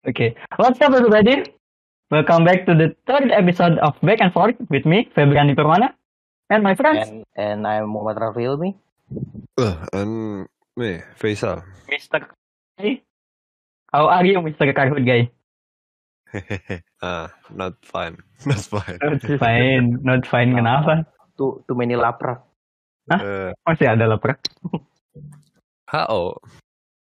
Okay. What's up everybody? Welcome back to the third episode of Back and Forth with me, Febriani Permana, and my friends, And and I'm Muhammad Rafilmi. Uh, and nih Faisal. Mr. Hey. How are you, Mr. Carhood guy? ah, not fine. Not fine. Not fine, not fine. Kenapa? Too too many laprak. Hah? Eh, Masih ada lapar. HO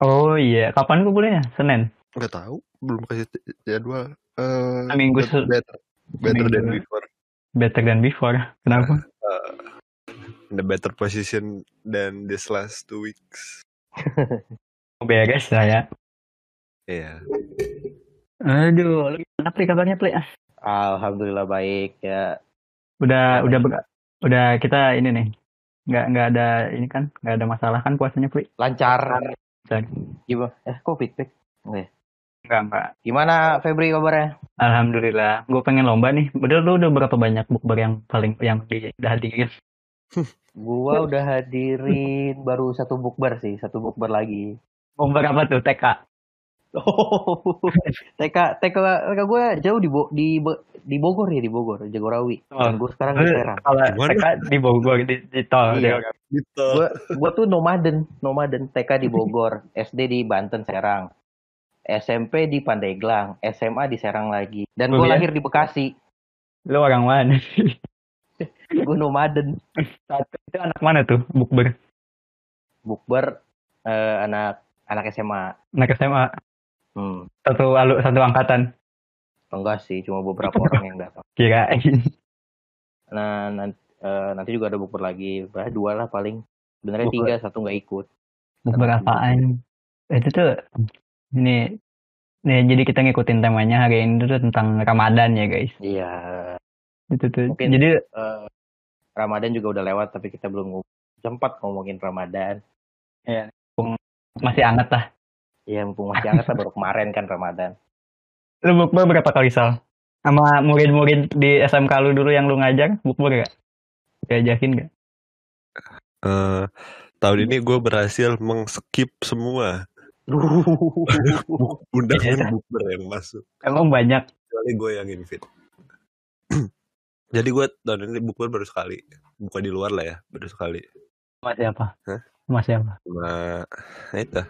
Oh iya, kapan kumpulnya? Senin. nggak tahu, belum kasih jadwal. Eh, Minggu better, better, better than Minggu. before. Better than before. Kenapa? Uh, in the better position than this last two weeks. Beres lah ya. Iya. Aduh, lu gimana Pri kabarnya? Ah, Alhamdulillah baik ya. Udah, Baik. udah, ber- udah kita ini nih. Nggak, nggak ada ini kan, nggak ada masalah kan puasanya Pri? Lancar. Lancar. Gimana? Eh kok feedback? Oke. Enggak, enggak. Gimana Febri kabarnya? Alhamdulillah, gue pengen lomba nih. Bener lu udah berapa banyak bukber yang paling yang di, udah hadirin? Gua udah hadirin baru satu bukber sih, satu bukber lagi. Bukber apa tuh? TK. Oh, TK TK TK gue jauh di Bo, di di Bogor ya di Bogor, Jagorawi. Oh. Dan gue sekarang di Serang. Kalau? TK di Bogor di, di tol. Iya. gue tuh nomaden, nomaden TK di Bogor, SD di Banten Serang. SMP di Pandeglang, SMA di Serang lagi. Dan gue Oh, iya? lahir di Bekasi. Lu orang mana? Gue nomaden. Satu itu anak mana tuh? Bukber. Bukber eh, anak anak SMA. Anak SMA. Hmm, Satu alu satu angkatan. enggak sih, cuma beberapa orang yang datang. Kirain. Nah, nanti, nanti juga ada bukber lagi, bah, dua lah paling. Sebenarnya tiga, satu nggak ikut. Bukber apaan? Itu tuh ini nih jadi kita ngikutin temanya hari ini tuh tentang Ramadan ya guys. Iya, Itu tuh. Mungkin- Jadi eh, Ramadan juga udah lewat, tapi kita belum ngom- sempat ngomongin Ramadan. masih hangat lah. Ya, mumpung masih hangat lah, baru kemarin kan Ramadan. Lu bukber berapa kali Sal? Sama murid-murid di SMK lu dulu yang lu ngajar, bukber gak? Diajakin gak? Eh, tahun ini gue berhasil mengskip semua undangan bukber yang masuk. Emang banyak. Kecuali gue yang invite. Jadi gue tahun ini bukber baru sekali. Bukan di luar lah ya, baru sekali. Sama siapa? Hah? Sama siapa? Sama nah itu.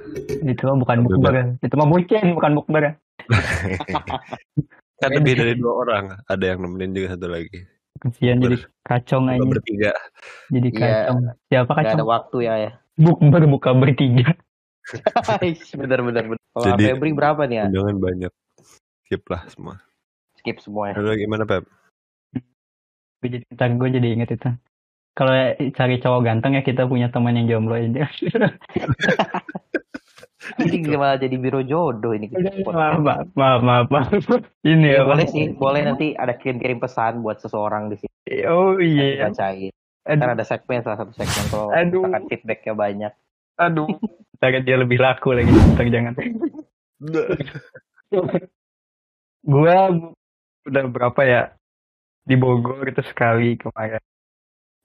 Itu mah bukan Bukber. bukber. Itu mah bucin, bukan bukber. kan lebih dari dua orang. Ada yang nemenin juga satu lagi. Kesian jadi kacong aja. bertiga. Jadi Iya. kacong. Siapa Nggak ada kacong? waktu ya ya. Bukber buka bertiga. Bener bener bener. Kalau Jadi- Febri berapa nih ya? Banyak. Skip lah semua. Skip semua ya. Lalu gimana Pep? Gue jadi gue jadi inget itu. Kalau cari cowok ganteng ya kita punya teman yang jomblo aja. Ini malah jadi biro jodoh ini. maaf, maaf, maaf, maaf, maaf. Ini ya, boleh sih, boleh nanti ada kirim-kirim pesan buat seseorang di sini. Oh iya. bacain. Aduh, Kan ada segmen salah satu segmen kalau misalkan feedbacknya banyak. Aduh. Ntar dia lebih laku lagi. Ntar jangan. Gua udah berapa ya di Bogor itu sekali kemarin.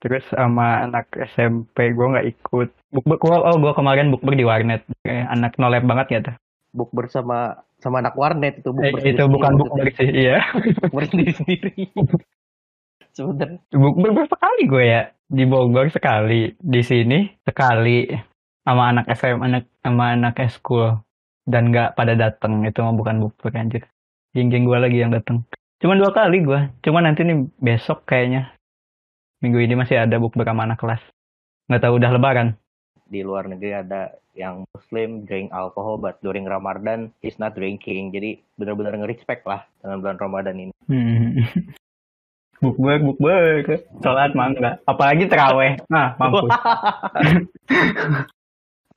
Terus sama anak SMP gua nggak ikut. Bukber gua oh gua kemarin bukber di warnet. Eh, anak nolep banget ya tuh. Bukber sama sama anak warnet itu Eh, bukber itu bukan bukber sih, iya. bukber sendiri sendiri. Sebenernya Bukber berapa kali gue ya? Di Bogor sekali, di sini sekali sama anak SM, anak sama anak eskul dan nggak pada datang itu mah bukan bukber anjir. Geng-geng gue lagi yang datang. Cuman dua kali gue. Cuman nanti nih besok kayaknya minggu ini masih ada bukber sama anak kelas. Nggak tahu udah lebaran. di luar negeri ada yang Muslim drink alcohol but during Ramadan he's not drinking. Jadi benar-benar nge-respect lah dengan bulan Ramadan ini. Hmm. bukber, bukber. Sholat mah enggak. Apalagi teraweh. Nah, mampus.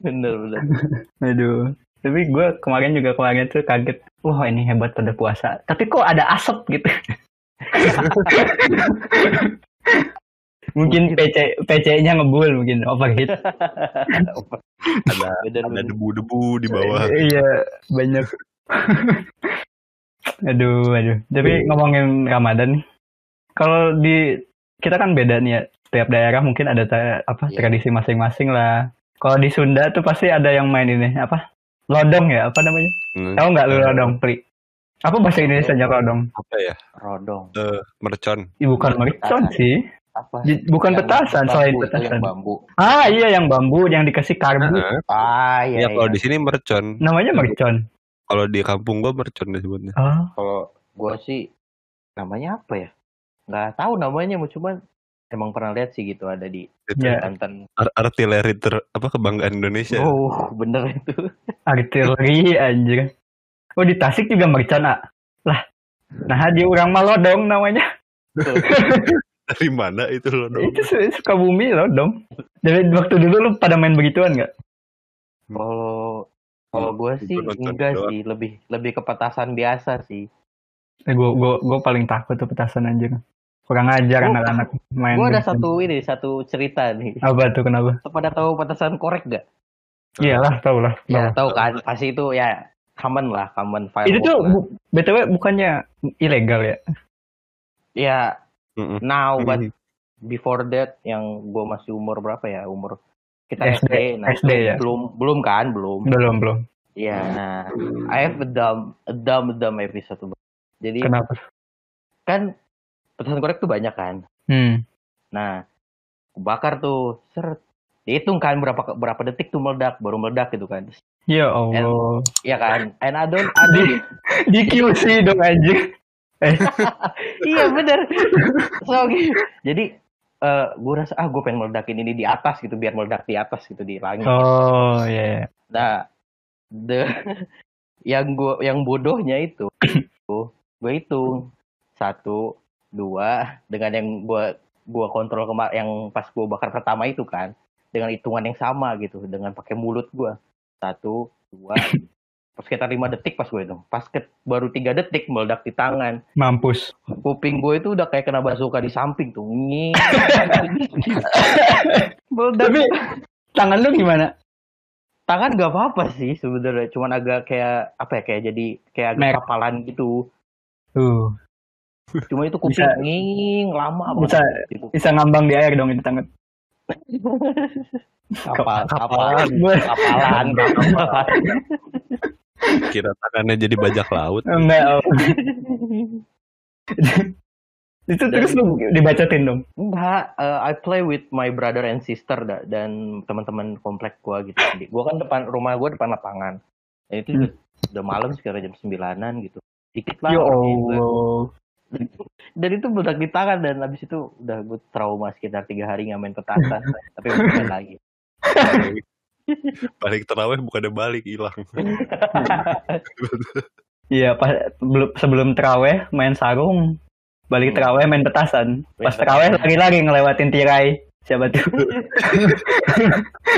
bener bener. Aduh. Tapi gue kemarin juga kemarin tuh kaget. Wah ini hebat pada puasa. Tapi kok ada asap gitu. mungkin PC PC-nya ngebul mungkin overheat. ada ada debu-debu di bawah. Iya banyak. aduh aduh. Tapi ngomongin Ramadan nih. Kalau di kita kan beda nih ya. Tiap daerah mungkin ada apa Iya. tradisi masing-masing lah. Kalau di Sunda tuh pasti ada yang main ini apa? Lodong ya apa namanya? Hmm. Tahu nggak lu lodong, Pri? Apa bahasa Indonesia nya rodong? Apa ya? Rodong. Eh, mercon. Ih, bukan mercon sih. Apa? Bukan Yang petasan bambu selain petasan. Yang bambu. Ah iya yang bambu yang dikasih karbu. Heeh. Ah iya. Ya kalau iya. di sini mercon. Namanya mercon. Kalau di kampung gua mercon disebutnya. Oh, Kalau gua sih namanya apa ya? Nggak tahu namanya, cuman emang pernah lihat sih gitu ada di Ya. Banten. ar- artileri ter apa kebanggaan Indonesia. Oh bener itu. artileri anjir. Oh di Tasik juga mercon ah. Lah. Nah dia orang Malodong namanya. Dari mana itu loh dong? Itu su- Sukabumi Lodong. Dari waktu dulu lu pada main begituan nggak? Kalau kalau gue Gua sih enggak doang. sih, lebih lebih ke petasan biasa sih. Eh, gue gue gue paling takut tuh petasan anjir. Kurang ajar Gua- anak-anak main. Gue ada begituan. satu ini, satu cerita nih. Apa tuh kenapa? Pada tahu petasan korek gak? Iyalah tau lah. Ya Tahu. tahu kan, pasti itu ya common lah, common firework. Itu tuh bu- btw bukannya ilegal ya? ya now but Mm. before that yang gue masih umur berapa ya? Umur kita SD, SD, nah SD ya? belum belum kan, belum. Belum belum. Ya, nah, I have a dumb, a dumb, dumb episode. Jadi Kenapa? kan petasan korek tuh banyak kan. Hmm. Nah, bakar tuh, seret. Dihitung kan berapa berapa detik tuh meledak, baru meledak gitu kan. Ya Allah. Iya kan? And I don't, I don't- Di QC dong anjir. Eh, iya bener. So, gitu. jadi eh gue rasa ah gue pengen meledakin ini di atas gitu biar meledak di atas gitu di langit. oh ya. Yeah. Nah, the yang gue yang bodohnya itu gue hitung satu dua dengan yang gue gue kontrol kemar yang pas gue bakar pertama itu kan dengan hitungan yang sama gitu dengan pakai mulut gue satu dua pas sekitar lima detik pas gue hitung pas ke, baru tiga detik meledak di tangan Mampus. kuping gue itu udah kayak kena bazooka di samping tuh Nying. meledak Tapi tangan lu gimana? tangan gak apa-apa sih sebenarnya cuman agak kayak apa ya kayak jadi kayak agak kapalan gitu Tuh. Cuma itu kuping Bisa- nging lama Bisa Gitu. bisa ngambang di air dong itu tangan. kapal Kapalan. kapalan kapalan Kira tangannya jadi bajak laut. Enggak. oh. itu terus lu dibacotin dong. enggak eh, I play with my brother and sister da- dan teman-teman komplek gua gitu Jadi, gua kan depan rumah gua depan lapangan dan itu udah, udah malam sekitar jam sembilanan gitu dikit lah Ya gitu. Allah. dan itu meledak di tangan dan habis itu udah gue trauma sekitar tiga hari nggak main petasan tapi main lagi Balik terawih bukannya balik hilang. Iya, pas belum sebelum teraweh main sarung, balik Hmm. teraweh main petasan. Pas teraweh petasan. lagi-lagi ngelewatin tirai. Siapa tuh?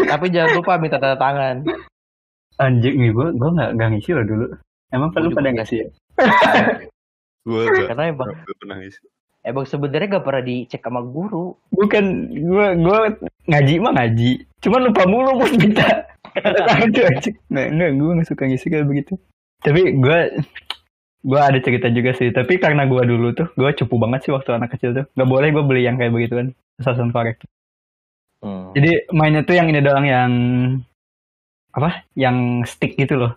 tapi jangan lupa minta tanda tangan Anjing nih, gua gua nggak nggak ngisi loh dulu. Emang perlu pada ngisi ya? Gue gak, karena emang gak ngisi. emang sebenarnya gak pernah dicek sama guru Bukan, gua gua ngaji mah ngaji. Cuman lupa mulu buat minta. Aduh, anjing. Nggak, nggak, gua nggak suka ngisi kayak begitu. Tapi gua gua ada cerita juga sih. Tapi karena gua dulu tuh, gua cupu banget sih waktu anak kecil tuh. Gak boleh gua beli yang kayak begitu kan. Sasaran korek. Hmm. Jadi mainnya tuh yang ini doang yang apa? Yang stick gitu loh,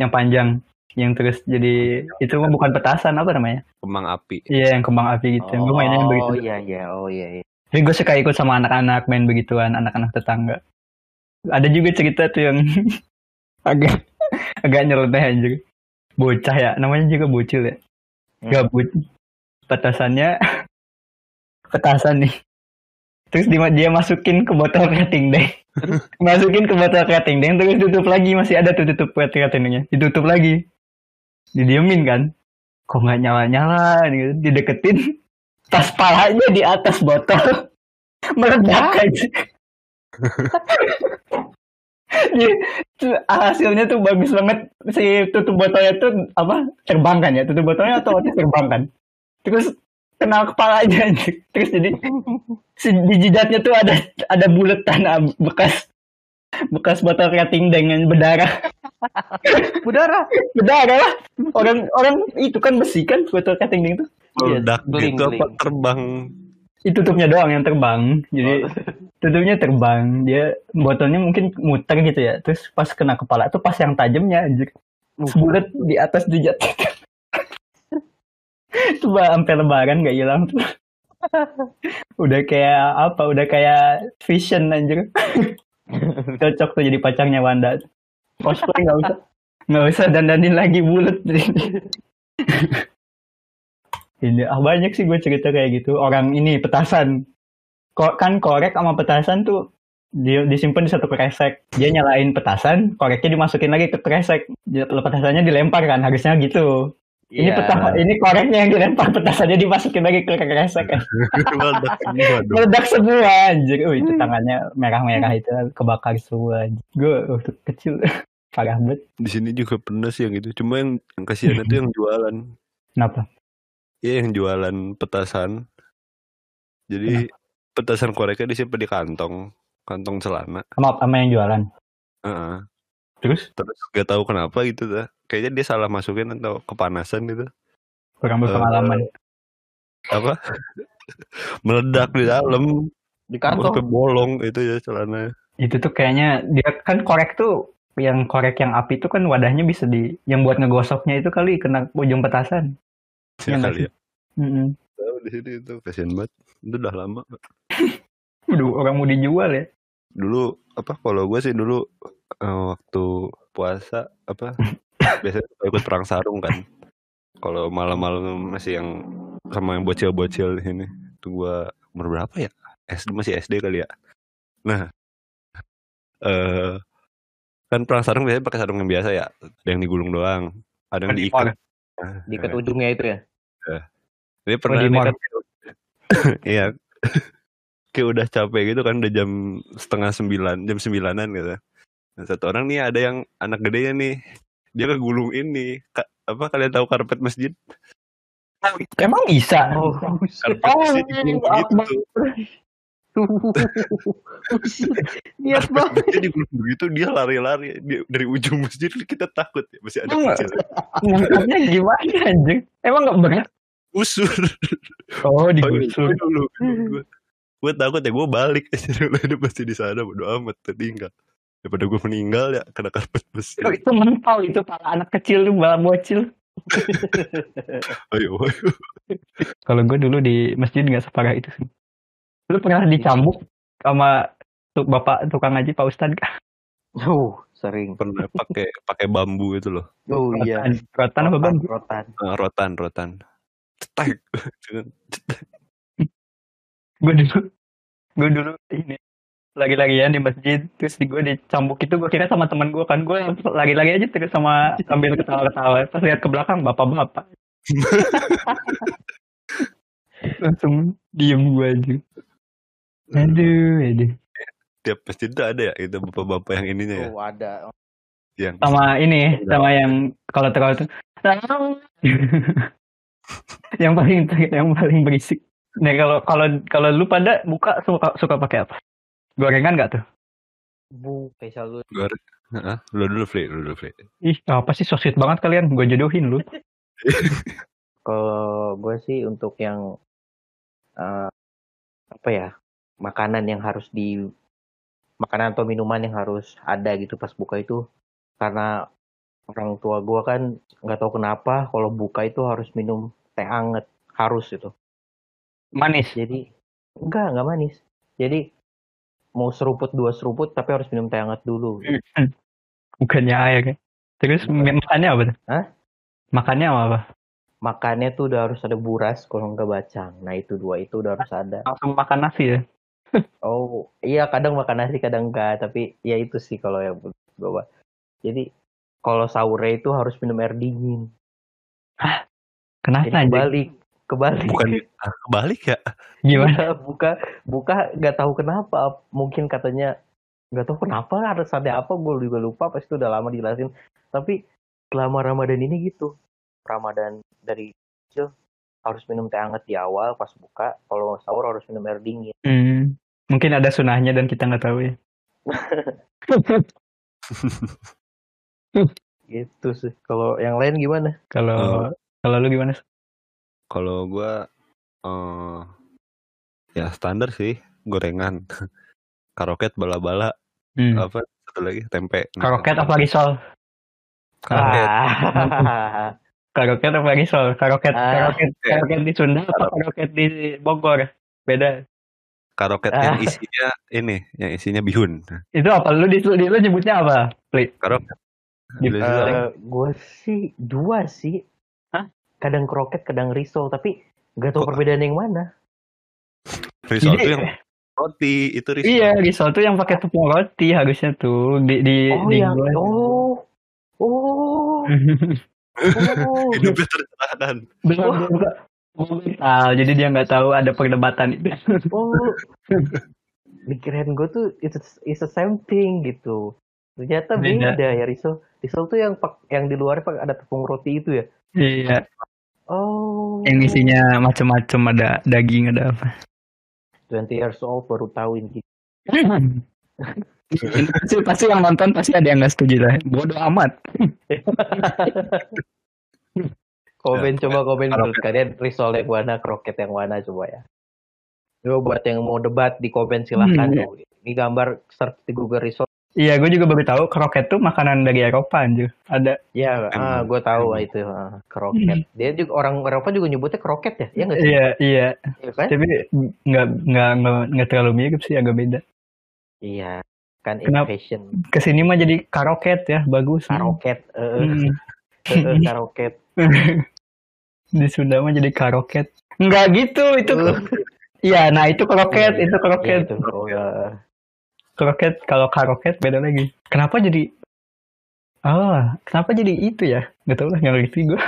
yang panjang, yang terus jadi itu mah bukan petasan apa namanya? Kembang api. Iya yang kembang api gitu. Gue mainnya yang oh begitu. iya iya oh iya iya Jadi gue suka ikut sama anak-anak main begituan, anak-anak tetangga. Ada juga cerita tuh yang agak agak nyeleneh anjir. Bocah ya, namanya juga bocil ya. Hmm. Gabut. Petasannya petasan nih. Terus dia, dia masukin ke botol kerating deh. masukin ke botol kerating deh, terus tutup lagi masih ada tuh tutup keratingnya. Ditutup lagi. Didiemin kan. Kok nggak nyala-nyala gitu. Dideketin. Tas palanya di atas botol. Meledak aja. Jadi, tuh, hasilnya tuh bagus banget si tutup botolnya tuh apa terbang kan ya tutup botolnya otomatis terbang kan terus kena kepalanya anjing. terus jadi si di jidatnya tuh ada ada buletan ah, bekas bekas botol kerating dengan berdarah. Udara berdarah lah. Orang orang itu kan besi kan botol kerating itu. Iya, Meledak beling, gitu apa terbang. itu tutupnya doang yang terbang. Jadi Oh. tutupnya terbang. Dia botolnya mungkin muter gitu ya. Terus pas kena kepala tuh pas yang tajamnya anjir. Sebulat di atas jejak Coba sampai lebaran gak hilang. Tuh. udah kayak apa? Udah kayak vision anjir. Cocok tuh jadi pacarnya Wanda. Cosplay nggak usah. Nggak usah dandanin lagi bulat. ini ah banyak sih gue cerita kayak gitu. Orang ini petasan. Kok kan korek sama petasan tuh dia disimpan di satu kresek. Dia nyalain petasan, koreknya dimasukin lagi ke kresek. Petasannya dilempar kan, harusnya gitu. Ini Iya. petasan, ini koreknya yang dilempar petasannya dimasukin lagi ke kresek kan. Meledak semua dong. Meledak semua anjir. Oh, itu tangannya merah-merah itu kebakar semua. anjir. Gue waktu kecil parah banget. Di sini juga pernah sih yang gitu. Cuma yang, yang kasihan itu yang jualan. Kenapa? Iya yang jualan petasan. Jadi petasan koreknya disimpan di kantong, kantong celana. Sama, sama yang jualan. Heeh. Terus Terus gak tahu kenapa gitu dah. Kayaknya dia salah masukin atau kepanasan gitu. kurang berpengalaman. Apa? Meledak di dalam. Di Sampai kantong. bolong itu ya celana. Itu tuh kayaknya dia kan korek tuh yang korek yang api itu kan wadahnya bisa di yang buat ngegosoknya itu kali kena ujung petasan. Ya Iya nggak kali ya. Mm-mm. Tahu di sini itu kasihan banget. Itu udah lama. Udah orang mau dijual ya. Dulu apa kalau gue sih dulu eh, waktu puasa apa biasanya ikut perang sarung kan. Kalau malam-malam masih yang sama yang bocil-bocil di sini. Itu gue umur berapa ya? SD masih SD kali ya. Nah, eh kan perang sarung biasanya pakai sarung yang biasa ya. Ada yang digulung doang. Ada yang diikat. Nah, Diikat ujungnya itu ya. Ini pernah di nih mall. kan Iya Kayak udah capek gitu kan Udah jam setengah sembilan Jam sembilanan gitu Nah, Satu orang nih ada yang Anak gedenya nih Dia kegulung ini Ka- Apa kalian tahu karpet masjid Emang bisa? Oh, Karpet Oh, masjid digulung maaf, gitu Niat banget. Dia digulung begitu Dia lari-lari dia, Dari ujung masjid Kita takut ya Masih ada Enggak. kecil Ngangkatnya gimana anjing? Emang nggak berat? Usur Oh, Oh, digusur. gue dulu Gue takut ya Gue balik Dia pasti di sana Bodo amat Tertinggal Daripada gue meninggal ya Kena karpet masjid Oh, itu mental itu para anak kecil tuh bala bocil. Ayo ayo Kalau gue dulu di masjid nggak separah itu sih. Lu pernah dicambuk sama tuh bapak tukang ngaji Pak Ustad kah? Oh, sering. pernah pakai pakai bambu itu loh Oh iya. Rotan apa bang? Rotan. Eh, rotan rotan cetek Cetek. Gue dulu, gue dulu ini lagi-lagian di masjid. Terus di gue dicambuk itu gue kira sama teman gue kan. Gue lagi-lagi aja terus sama sambil ketawa-ketawa. Pas lihat ke belakang bapak-bapak. Langsung diem gue aja. Aduh aduh. Tiap masjid itu ada ya itu bapak-bapak yang ininya ya? Oh, ada. yang sama ini sama yang kalau terlalu tuh yang paling yang paling berisik. Nih kalau kalau kalau lu pada buka suka suka pakai apa gorengan nggak tuh? Bu, spesial lu. Gor- Hah? lu dulu Fli lu dulu Fli. Ih apa sih so sweet banget kalian? Gue jodohin lu. Kalau gue sih untuk yang eh, apa ya makanan yang harus di makanan atau minuman yang harus ada gitu pas buka itu karena orang tua gue kan nggak tahu kenapa kalau buka itu harus minum teh anget harus itu manis? Jadi enggak enggak manis. Jadi mau seruput dua seruput tapi harus minum teh anget dulu. Bukannya air kan terus Bukan. makannya apa Hah? makannya apa, apa? Makannya tuh udah harus ada buras kalau nggak bacang. Nah itu dua itu udah harus ada. Langsung makan nasi ya? Oh, iya kadang makan nasi kadang enggak, tapi ya itu sih kalau yang gue Jadi kalau sahurnya itu harus minum air dingin. kenapa Jadi anjing kebalik, kebalik. bukan ah, kebalik ya gimana buka buka nggak tahu kenapa. Mungkin katanya nggak tahu kenapa harus ada apa gue juga lupa pas itu udah lama dijelasin. Tapi selama Ramadan ini gitu. Ramadan dari kecil harus minum teh hangat di awal pas buka. Kalau sahur harus minum air dingin. Hmm, mungkin ada sunahnya dan kita nggak tahu ya Gitu sih. Kalau yang lain gimana? kalau kalau lu gimana kalau gua eh ya standar sih gorengan karoket bala-bala hmm. apa satu lagi tempe Nah, karoket apa risol karoket Ah. Karoket apa risol? Karoket, Ah. karoket, karoket di Sunda apa karoket di Bogor? Beda. Karoket yang Ah. isinya ini, yang isinya bihun. Itu apa? Lu di, di lu nyebutnya apa? Pli? Karoket. Di- juga, Eh, gue sih dua sih. Kadang kroket, kadang risol, tapi gak tahu Kok- perbedaan yang mana. risol Jadi- tuh yang roti, itu risol. Iya, risol tuh yang pakai tepung roti harusnya tuh di di Oh di yang, gua. oh, oh, oh. Hidupnya tercerahkan. Belum buka. Ah, jadi dia nggak tahu ada perdebatan itu. Oh, pikiran gue tuh it's, it's the same thing gitu. Ternyata Beda. beda, ya risol. Risol tuh yang pak, yang di luar pak ada tepung roti itu ya. iya, Oh. yang isinya macam-macam ada daging ada apa. 20 years old baru tahu ini. pasti, pasti yang nonton pasti ada yang nggak setuju lah. Bodoh amat. Komen Ya, coba komen kalau- menurut kalian risol yang mana, kroket yang mana coba ya. Coba buat yang mau debat di komen silahkan. Hmm, tuh. Ini gambar search di Google risol. Iya, gue juga baru tahu kroket tuh makanan dari Eropa anjir. Ada. Ya, ah, gue tahu itu ah, kroket. Dia juga orang Eropa juga nyebutnya kroket ya, ya nggak sih? Iya, iya. Iya kan? Tapi nggak nggak nggak nggak terlalu mirip sih, agak beda. Iya, kan Kenapa? Ke sini mah jadi karoket ya, bagus. karoket, eh, Hmm. eh, karoket. Di Sunda mah jadi karoket. Enggak gitu, itu. Eh. Iya, nah itu kroket, Iya, itu iya, kroket. itu. Oh, ya. Kroket kalau karoket beda lagi. Kenapa jadi Oh, kenapa jadi itu ya? Gak tau lah, nggak ngerti gue.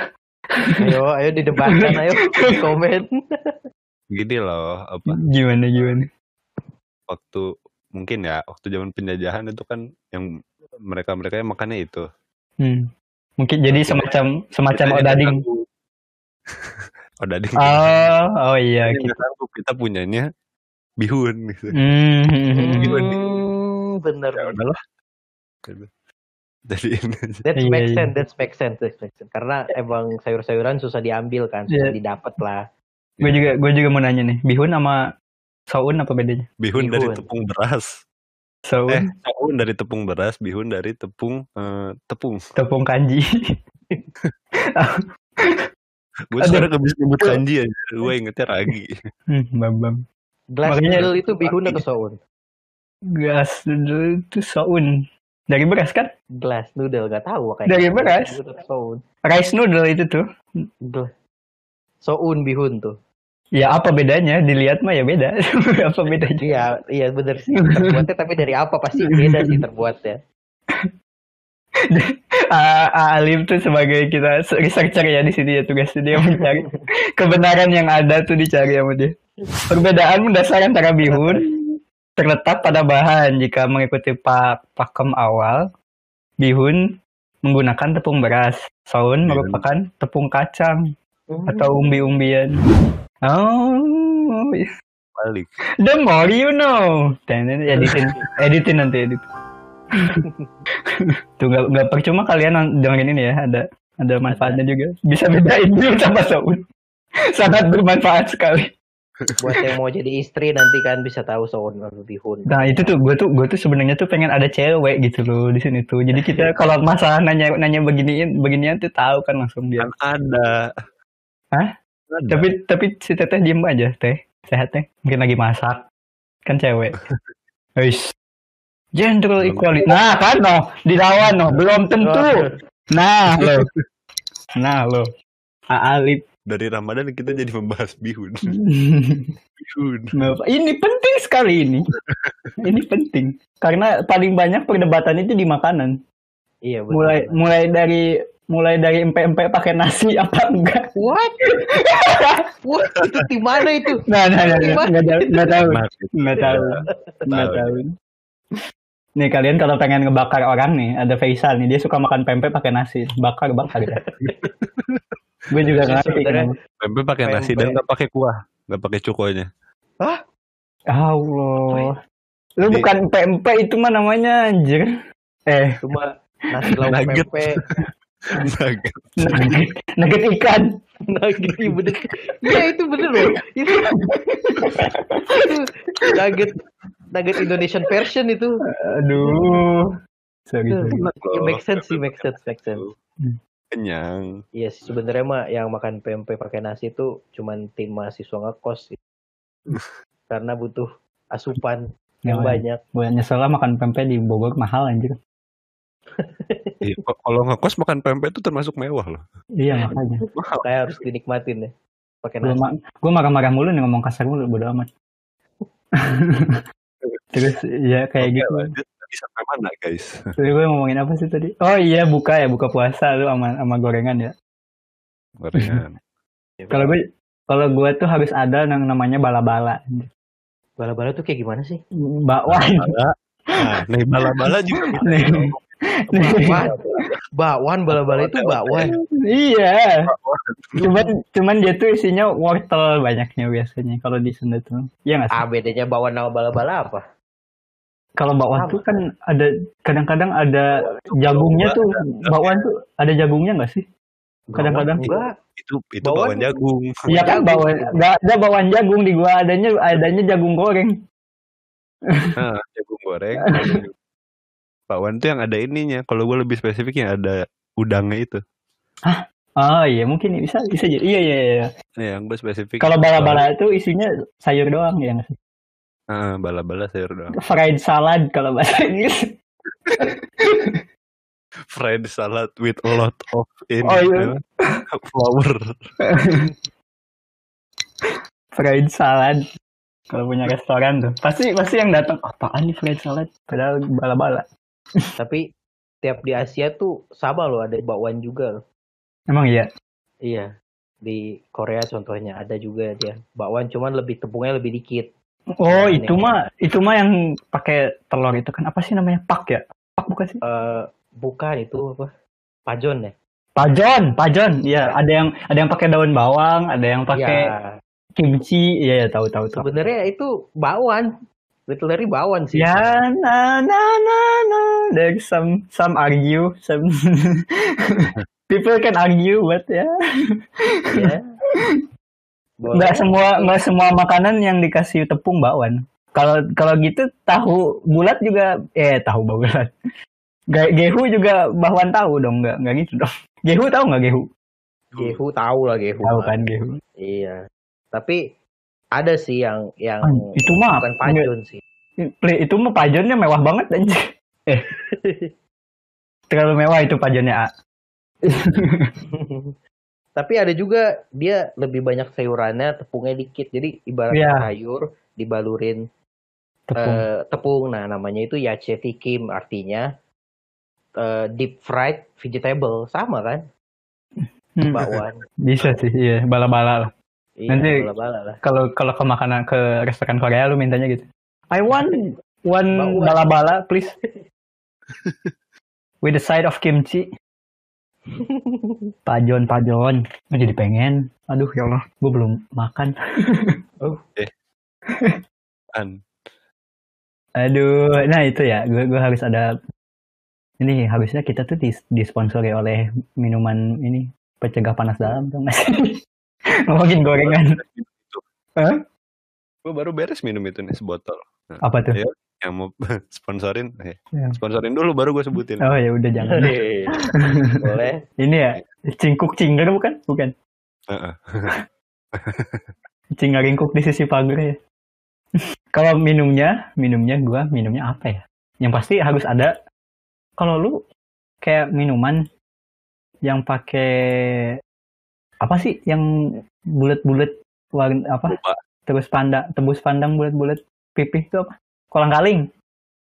Ayo, ayo didebatkan, ayo di komen. Gini loh, apa Gimana gimana? waktu mungkin ya waktu zaman penjajahan itu kan yang mereka-mereka yang makannya itu. Hmm. Mungkin jadi semacam semacam Kita odading. nggak sanggup. odading. Oh, oh iya. Kita kita punyanya bihun gitu. Hmm. Hmm, bener. Ya udahlah. Jadi ini aja. That Iya, makes iya. sense, that makes sense, that makes sense. Karena emang sayur-sayuran susah diambil kan, susah Iya. didapat lah. Gue juga gue juga mau nanya nih, bihun sama saun apa bedanya? bihun dari Bihun. tepung beras. Eh, Saun, saun dari tepung beras, bihun dari tepung eh, tepung. tepung kanji. Gue sekarang gak bisa nyebut kanji aja. Gue ingetnya ragi. hmm, bam bam. Glass Makanya- noodle itu bihun atau soun? Gas dulu itu saun. Dari beras kan? Glass noodle, gak tahu makanya. Dari beras. Bihun atau Soun. Rice noodle itu tuh. Soun bihun tuh. Ya apa bedanya? Dilihat mah ya beda. apa bedanya? Iya, iya bener sih. Terbuatnya tapi dari apa pasti beda sih terbuatnya. Alim tuh sebagai kita researcher ya di sini ya tugasnya dia mencari kebenaran yang ada tuh dicari sama dia. Perbedaan mendasar antara bihun terletak pada bahan. Jika mengikuti pak pakem awal, bihun menggunakan tepung beras. Saun Bihun. merupakan tepung kacang Hmm. atau umbi-umbian. Oh, Balik. the more you know. Dan editin, editin nanti edit. Tuh nggak nggak percuma kalian dengerin ini ya, ada ada manfaatnya juga. Bisa bedain bihun sama saun. Sangat bermanfaat sekali. Buat yang mau jadi istri nanti kan bisa tahu soun atau bihun. Nah itu tuh gue tuh gue tuh sebenarnya tuh pengen ada cewek gitu loh di sini tuh. Jadi kita kalau masalah nanya nanya beginiin beginian tuh tahu kan langsung dia. Kan ada. Hah? Ada. Tapi tapi si teteh diem aja teh sehat teh mungkin lagi masak kan cewek. Guys, gender equality. Nah kan no dilawan no belum tentu. Nah lo, nah lo, Alip. Dari Ramadan kita jadi membahas bihun. Bihun. Ini penting sekali ini. ini penting karena paling banyak perdebatan itu di makanan. Iya bener. Mulai mulai dari mulai dari empe-empe pakai nasi apa enggak? What? What? Itu di mana itu? Nah, nah, nah, nah, nggak tahu, nggak tahu, nggak tahu, nggak tahu. Nih kalian kalau pengen ngebakar orang nih, ada Faisal nih, dia suka makan pempek pakai nasi, bakar bakar. Gue juga nggak ngerti Sebenarnya- kenapa. Pempek pakai nasi dan nggak pakai kuah, nggak pakai cukonya. Allah. Lu Jadi- bukan pempek itu mah namanya anjir. Eh, Cuma nasi lauk Nugget. pempek, Nugget. nugget, nugget ikan. nugget iya bener. Iya itu bener loh. Itu, itu nugget nugget Indonesian version itu. Aduh. Sorry, sorry. Ya, make sense sih, make sense, make sense. Kenyang. Iya sih sebenarnya mah yang makan pempek pakai nasi itu cuman tim mahasiswa ngekos sih. Karena butuh asupan yang Ya, banyak. Gue nyesel lah makan pempek di Bogor mahal anjir. Iya, kalau ngekos makan pempek itu termasuk mewah loh. Iya makanya. Mahal. Kayak harus dinikmatin ya. Pakai nasi. ma gue marah-marah mulu nih ngomong kasar mulu bodo amat. Terus ya kayak Oke, gitu. lanjut. Tadi sampai mana guys? Tadi gue ngomongin apa sih tadi? Oh iya buka ya buka puasa lu sama sama gorengan ya. Gorengan. Kalau gue kalau gue tuh harus ada yang namanya bala-bala. Bala-bala tuh kayak gimana sih? Bakwan. Bala. Nah, nih bala-bala juga bisa. Nih. Nih. Bakwan. Bakwan bala-bala itu bakwan. Iya. Cuman cuman dia tuh isinya wortel banyaknya biasanya kalau di Sunda tuh. Iya nggak sih? Ah bedanya bakwan sama bala-bala apa? Kalau bakwan sama. tuh kan ada kadang-kadang ada jagungnya tuh. Bakwan tuh ada jagungnya nggak sih? Kadang-kadang. Enggak. Itu itu Bawang- bawang jagung. Iya kan jagung. bakwan nggak ada bakwan jagung di gua adanya adanya jagung goreng. Nah, jagung goreng. Bakwan tuh yang ada ininya. Kalau gue lebih spesifik yang ada udangnya itu. Oh iya mungkin bisa bisa jadi. Iya iya iya. Nah, yang gue spesifik. Kalau bala-bala itu isinya sayur doang ya nggak sih? Ah, bala-bala sayur doang. Fried salad kalau bahasa Inggris. Fried salad with a lot of ini. Oh, iya. Flour. fried salad kalau punya restoran tuh pasti pasti yang datang apaan nih fried salad padahal bala-bala Tapi tiap di Asia tuh sama loh ada bakwan juga loh. emang iya Iya. Di Korea contohnya ada juga dia. Bakwan cuman lebih tepungnya lebih dikit. Oh Nah, itu mah itu mah yang pakai telur itu kan apa sih namanya pak ya pak bukan sih Eh bukan itu apa? Pajon ya? pajon pajon ya ada yang ada yang pakai daun bawang ada yang pakai Iya. kimchi iya ya, tahu tahu tahu Sebenarnya itu bakwan. Literally bakwan sih. ya na na na na there's some some argue some people can argue but ya Iya. Boleh. nggak semua nggak semua makanan yang dikasih tepung bakwan kalau kalau gitu tahu bulat juga eh tahu bulat Ge- gehu juga bakwan tahu dong nggak nggak gitu dong gehu tahu nggak gehu Gehu tahu lah Gehu. tahu kan gehu Iya. Tapi ada sih yang yang Ah, itu mah bukan pajon sih. itu mah pajonnya mewah banget anjir eh terlalu mewah itu pajonnya A. Tapi ada juga dia lebih banyak sayurannya, tepungnya dikit. Jadi ibarat Iya. sayur dibalurin tepung eh, tepung. Nah, namanya itu yache tikim artinya eh, deep fried vegetable. Sama kan? Hmm, Bakwan. bisa sih iya bala-bala lah iya, Nanti- kalau kalau ke makanan ke restoran Korea lu mintanya gitu I want one bala-bala please with the side of kimchi pajon pajon. Oh, jadi pengen. Aduh ya Allah. gue belum makan. An. aduh nah itu ya. Gue gue harus ada ini harusnya kita tuh dis disponsori oleh minuman ini pencegah panas dalam tuh ngomongin gorengan. Hah? Gue baru beres minum itu nih sebotol. apa tuh? Iya. Yang mau sponsorin, eh, Ya. sponsorin dulu baru gue sebutin. oh ya udah jangan. Boleh. ini ya cingkuk cinger bukan bukan Heeh. Cingga ringkuk di sisi pagar ya. Kalau minumnya, minumnya gua minumnya apa ya? Yang pasti harus ada. Kalau lu kayak minuman yang pakai apa sih? Yang bulat-bulat warna apa? Lupa. Terus pandang, tebus pandang bulat-bulat pipih itu apa? Kolang kaling.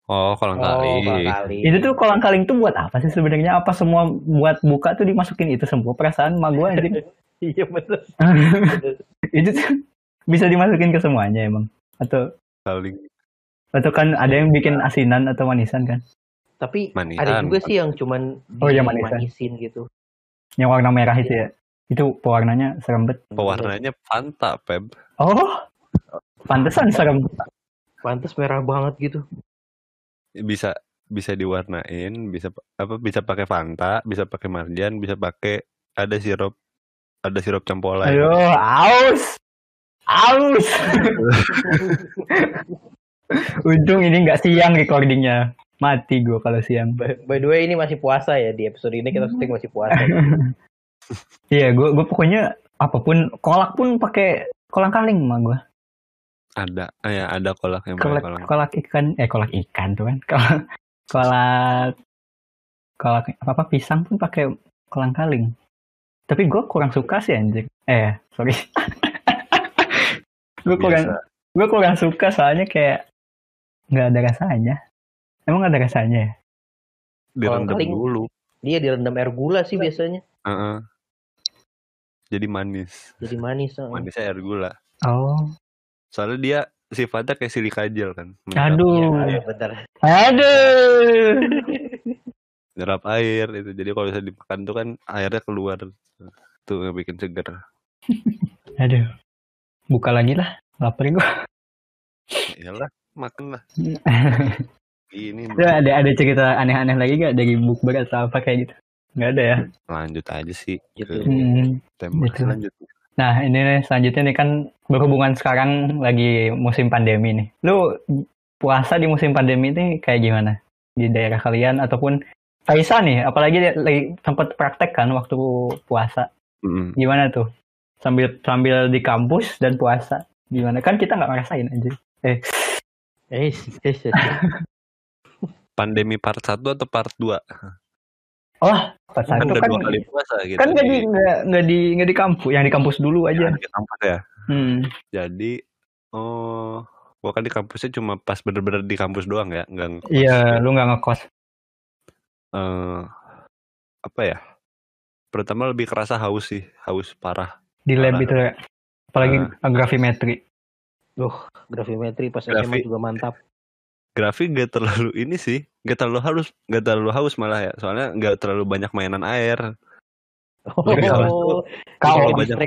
Oh, kolang Oh, kali. kali. Itu tuh kolang kaling tuh buat apa sih sebenarnya? Apa semua buat buka tuh dimasukin itu semua perasaan mah gua anjing. Iya betul. itu tuh bisa dimasukin ke semuanya emang. Atau Kali. Atau kan ada yang bikin asinan atau manisan kan? Tapi Manisan. ada juga sih yang cuman Oh, iya, manisan. manisin gitu. Yang warna merah itu ya? Itu pewarnanya serem bet. Pewarnanya Fanta, Peb. Oh, pantesan serem. Pantes merah banget gitu. Bisa bisa diwarnain, bisa apa bisa pakai Fanta, bisa pakai marjan, bisa pakai ada sirup ada sirup campola. Ayo, aus, aus. Untung ini nggak siang recordingnya. Mati gue kalau siang. By, by the way ini masih puasa ya di episode ini kita syuting masih puasa. Iya, gue gue pokoknya apa pun kolak pun pakai kolang kaling mah gue. Ada, eh, ya ada kolak yang Kolak kolang. kolak ikan eh kolak ikan tuh kan. Kolak kolak kolak apa apa pisang pun pakai kolang kaling. Tapi gue kurang suka sih anjing. Eh, sorry. gue kurang gue kurang suka soalnya kayak nggak ada rasanya. Emang ada rasanya ya? Direndam kaling. dulu. Dia direndam air gula sih biasanya. Heeh. Jadi manis. Jadi manis. heeh. Manisnya air gula. Oh. Soalnya dia sifatnya kayak silika gel kan. Menyerap- Aduh. Bener. Aduh. Nyerap air itu. Jadi kalau bisa dimakan tuh kan airnya keluar. Tuh yang bikin seger. Aduh. Buka lagi lah. Lapar gue. Iyalah, makan lah. Ini ada ada cerita aneh-aneh lagi gak dari bukber atau apa kayak gitu? Nggak ada ya. lanjut aja sih Gitu. ke Hmm. tema Gitu. selanjutnya. Nah ini nih, selanjutnya nih kan berhubungan sekarang lagi musim pandemi nih. Lu puasa di musim pandemi ini kayak gimana? Di daerah kalian ataupun Faisa nih, apalagi dia lagi sempat praktek kan waktu puasa. Mm-mm. Gimana tuh? Sambil sambil di kampus dan puasa. Gimana? Kan kita nggak ngerasain aja. Eh, eh, eh, eh. Pandemi part 1 atau part 2? Oh, pas Kan satu udah kan, dua kali puasa gitu. kan nggak di nggak nggak di nggak di kampus, yang di kampus dulu aja. di kampus ya. Hmm. Jadi oh gua kan di kampusnya cuma pas bener-bener di kampus doang ya, nggak ngekos. Iya, lu nggak ngekos. Eh, apa ya? Pertama lebih kerasa haus sih, haus parah. Di lab Parah. itu ya. Apalagi grafimetri. Grafimetri pas Grafi- SMA juga mantap. Grafik gak terlalu ini sih, gak terlalu haus, gak terlalu haus malah ya. Soalnya gak terlalu banyak mainan air. Oh, Kau Kalau banyak.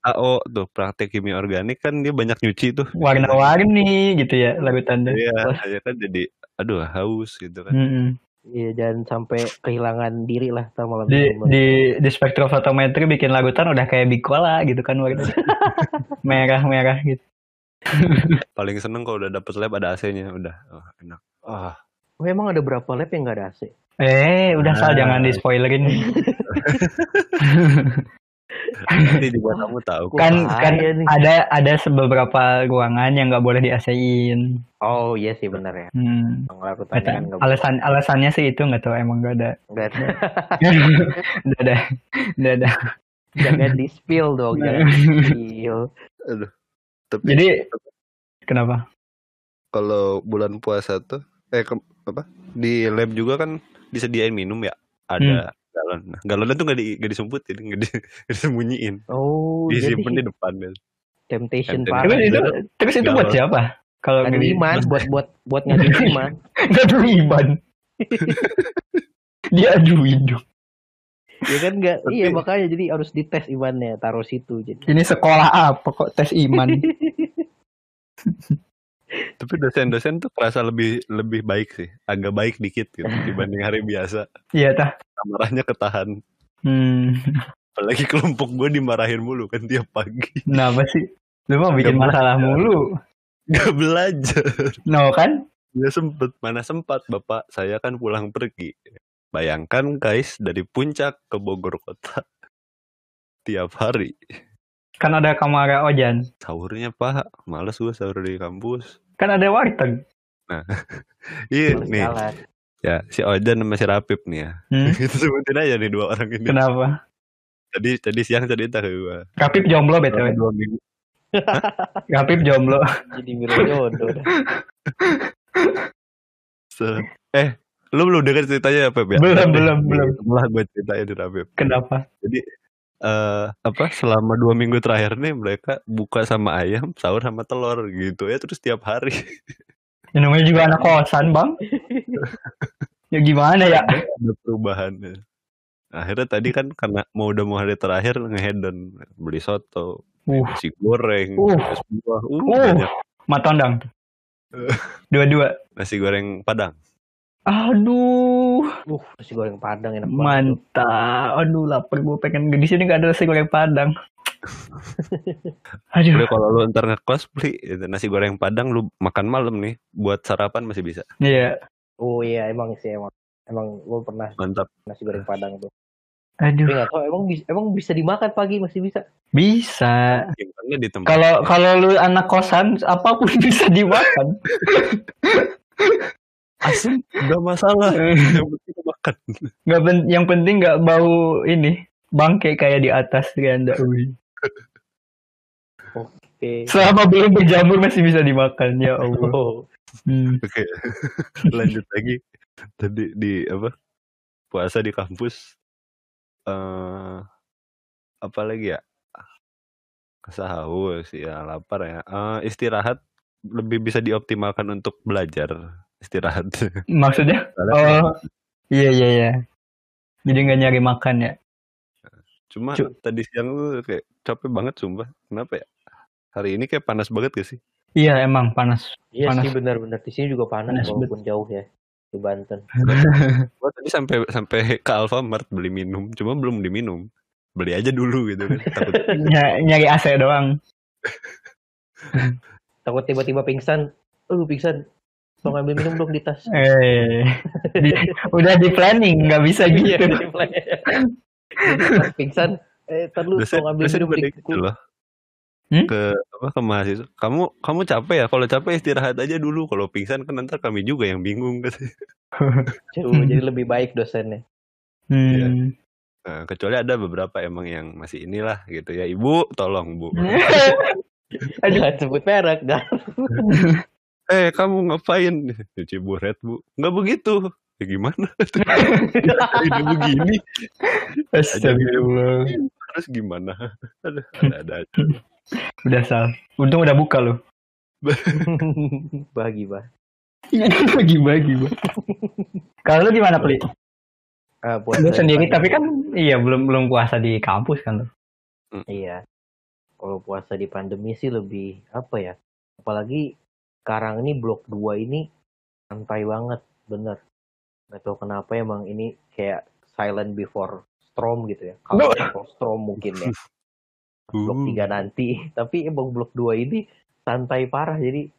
KO tuh praktek kimia organik kan dia banyak nyuci tuh. warna-warni gitu ya larutannya. Iya, ya kan jadi aduh haus gitu kan. Mm-mm. Iya, jangan sampai kehilangan diri lah sama Di di di spektrofotometri bikin larutan udah kayak bicola gitu kan warnanya. Merah-merah gitu. Paling seneng kalau udah dapet lab ada AC-nya udah oh, enak. Ah, Oh, emang ada berapa lab yang nggak ada AC? Eh, udah sal Nah. jangan di spoilerin. nanti juga kamu tahu. kan kan nih. ada ada beberapa ruangan yang nggak boleh di AC-in. Oh iya sih benar ya. Hmm. Kan nggak alasan alasannya sih itu nggak tahu emang nggak ada. nggak ada. Nggak ada. Nggak ada. jangan di spill dong, jangan di spill. Tapi Jadi kenapa? kalau bulan puasa tuh eh ke- apa? Di lab juga kan disediain minum ya. Ada galon. Nah, galonnya tuh gak, di, gak disumputin, gak, di, gak disembunyiin. Oh, jadi Disimpan di depan. kan. temptation Temptation. parah. Terus itu terus itu buat siapa? Kalau Ngadu iman buat buat buat ngadu iman. ngadu iman. Dia aduin dong. Ya kan enggak? Tapi- Iya makanya jadi harus dites imannya, taruh situ jadi. Ini sekolah apa kok tes iman? Tapi dosen-dosen tuh kerasa lebih lebih baik sih. Agak baik dikit gitu dibanding hari biasa. Iya tah. Marahnya ketahan. Hmm. Apalagi kelompok gue dimarahin mulu kan tiap pagi. Kenapa sih? Lu mau bikin Nggak masalah belajar. mulu. Gak belajar. No kan? Gak sempet. Mana sempat bapak saya kan pulang pergi. Bayangkan guys dari puncak ke Bogor kota. Tiap hari. Kan ada kamera Ojan. Sahurnya pak. Males gue sahur di kampus. Kan ada warteg. Iya Males nih. jalan. Ya si Ojan sama si Rapip nih ya. Hmm? Itu sebutin aja nih dua orang ini. Kenapa? Tadi tadi siang cerita ke gue. Kapip jomblo btw. Dua minggu. Kapip jomblo. Jadi biro jodoh. Se- eh, lu belum denger ceritanya ya, Pep ya? Belum, Nanti belum, belum. Setelah gue ceritain di Pep. Kenapa? Eh, apa selama dua minggu terakhir nih mereka buka sama ayam, sahur sama telur gitu ya terus tiap hari. Ya, namanya juga anak kosan bang. ya gimana ya? Ada perubahannya. Akhirnya tadi kan karena mau udah mau hari terakhir ngehedon beli soto, Uh, nasi goreng, Uh. es buah, uh, Uh. banyak. matondang. Dua-dua. nasi goreng padang. Aduh, Uh, nasi goreng Padang enak banget. mantap. Aduh, lapar gue pengen di sini gak ada nasi goreng padang. Aduh, Udah kalau lu ntar ngekos beli nasi goreng padang lu makan malam nih buat sarapan masih bisa. iya. Oh iya emang sih emang. Emang gue pernah Mantap. nasi goreng padang tuh. Aduh, Tapi tahu emang bisa emang bisa dimakan pagi masih bisa. bisa. Kalau kalau lu anak kosan, apa pun bisa dimakan. asli nggak masalah. Yang penting makan. Nggak pen- yang penting nggak bau ini bangke kayak di atas ganda. Wih. Oke. Selama belum berjamur masih bisa dimakan ya Allah. Oh. Hmm. Oke. Lanjut lagi. Tadi di apa? Puasa di kampus. eh apa lagi ya? Sahur sih ya, lapar ya. Eh, istirahat lebih bisa dioptimalkan untuk belajar istirahat. Maksudnya? Soalnya Oh, iya iya iya. Jadi nggak nyari makan ya? Cuma Cu- tadi siang tuh kayak capek banget sumpah. Kenapa ya? Hari ini kayak panas banget gak sih? Iya emang panas. Iya Panas. sih benar-benar di sini juga panas, Panas walaupun jauh ya di Banten. Gua tadi sampai sampai ke Alfamart beli minum, cuma belum diminum. Beli aja dulu gitu kan. Takut Ny- nyari AC doang. Takut tiba-tiba pingsan. Oh pingsan. Mau ngambil minum dong di tas. Eh, di- udah di planning nggak bisa Iya, gitu. di play. Jadi pas pingsan. Eh, ntar lu mau ngambil minum di gitu loh. Hmm? Ke apa ke mahasiswa. Kamu kamu capek ya? Kalau capek istirahat aja dulu. Kalau pingsan kan nanti kami juga yang bingung. Jauh, jadi lebih baik dosennya. Hmm. Nah, kecuali ada beberapa emang yang masih inilah gitu ya. Ibu, tolong Bu. Jangan sebut merek, kan? Eh, kamu ngapain? Cuci buret, Bu. Nggak begitu. Ya gimana? Ini begini. Astagfirullah. Terus gimana? Aduh, ada-ada aja. Udah sal. Untung udah buka loh. Bagi, bah. Bagi-bagi, Bang. Kalau lu gimana, Pli? Ah, buat Lu sendiri pagi. tapi kan iya belum belum puasa di kampus kan lu. Iya. Kalau puasa di pandemi sih lebih apa ya? Apalagi sekarang ini blok 2 ini santai banget, bener. Gak tau kenapa emang ini kayak silent before storm gitu ya. Kalau before storm mungkin ya. Blok Uh. 3 nanti. Tapi emang blok 2 ini santai parah jadi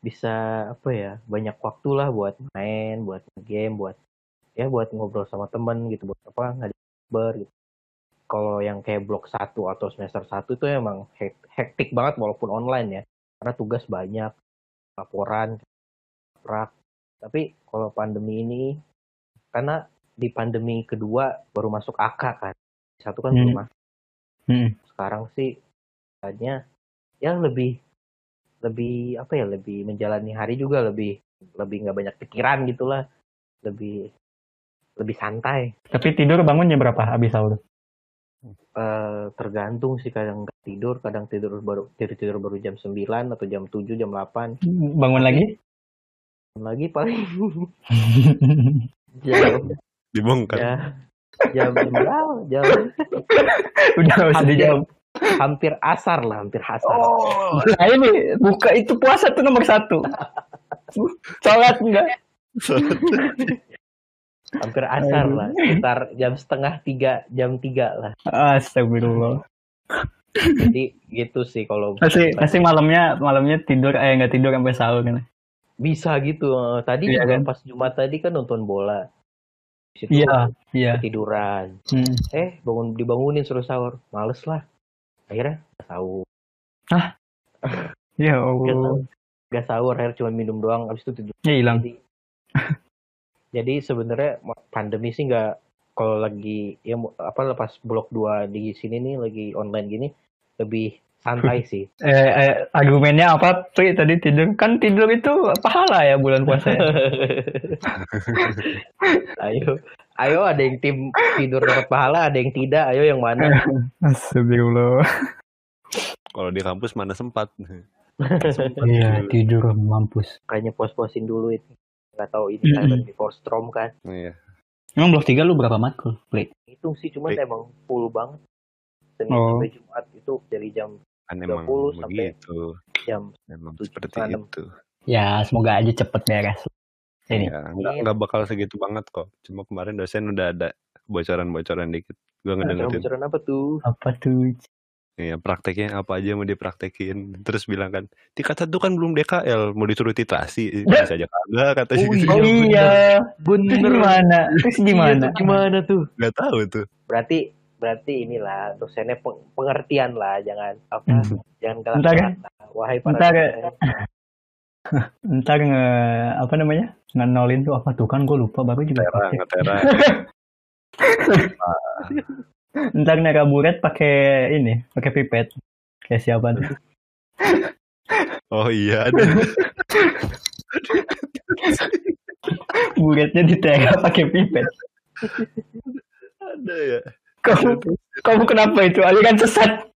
bisa apa ya banyak waktu lah buat main buat game buat ya buat ngobrol sama temen gitu buat apa ngajak gitu kalau yang kayak blok 1 atau semester 1 itu emang hek- hektik banget walaupun online ya karena tugas banyak laporan prak tapi kalau pandemi ini karena di pandemi kedua baru masuk AK kan satu kan Hmm. belum masuk. Hmm. sekarang sih kayaknya ya lebih lebih apa ya lebih menjalani hari juga lebih lebih nggak banyak pikiran gitulah lebih lebih santai Tapi tidur bangun jam berapa habis sahur? Eh, tergantung sih kadang tidur kadang tidur baru tidur tidur baru jam 9 atau jam 7 jam 8 Bangun lagi? lagi paling jam Dibongkar. ya jam jam berapa? jam Udah usah Hampir. dijawab. hampir asar lah hampir asar Oh, nah ini buka itu puasa tuh nomor satu. Sholat enggak? hampir asar lah sekitar jam setengah tiga jam tiga lah Astagfirullah. Jadi gitu sih kalau Pasti pasti malamnya malamnya tidur eh nggak tidur sampai sahur kan? bisa gitu Eh, tadi Iya juga kan? pas Jumat tadi kan nonton bola Di situ Iya, iya. ketiduran Hmm. eh bangun dibangunin suruh sahur males lah akhirnya sahur Ya nggak Allah. nggak sahur akhirnya cuma minum doang abis itu tidur Ya hilang. jadi jadi sebenarnya pandemi sih nggak kalau lagi ya apa lepas blok 2 di sini nih lagi online gini lebih santai sih Eh, eh, argumennya apa? Pri tadi tidur kan tidur itu pahala ya bulan puasa. ya? ayo ayo ada yang tim tidur dapat pahala ada yang tidak ayo yang mana Astagfirullah. Kalau di kampus mana sempat. Iya, tidur mampus. kayaknya pos-posin dulu itu nggak tahu ini silent before storm kan Iya. Emang blok 3 lu berapa matkul? Pri? itu sih cuman emang full banget Senin Oh. sampai Jumat itu dari jam Kan 20 sampai- begitu. jam Emang tujuh seperti setengah enam. itu. Ya, semoga aja cepet beres. Ini. Ya, nggak, Iya. nggak bakal segitu banget kok. Cuma kemarin dosen udah ada bocoran-bocoran dikit. Gue Nah, ngedengerin. bocoran apa tuh Apa tuh? Iya, prakteknya apa aja mau dipraktekin. Terus bilang kan, tingkat satu kan belum DKL, mau disuruh titrasi. Bisa aja kagak katanya. Oh gitu. Oh iya. Terus Bener. gimana? Terus gimana? Iya tuh gimana tuh? Gak tahu tuh. Berarti berarti inilah dosennya peng- pengertian lah, jangan apa, Hmm. jangan galak Ntar- Wahai para ntar- dosen. Ntar nge apa namanya? Ngenolin tuh apa tuh kan gue lupa baru juga. Tera, pakai. ngetera. Ntar neraburet pakai ini, pakai pipet. Kayak siapa tuh? Oh iya, ada. Buretnya ditera pakai pipet. ada ya. Kamu kamu kenapa itu? Aliran sesat.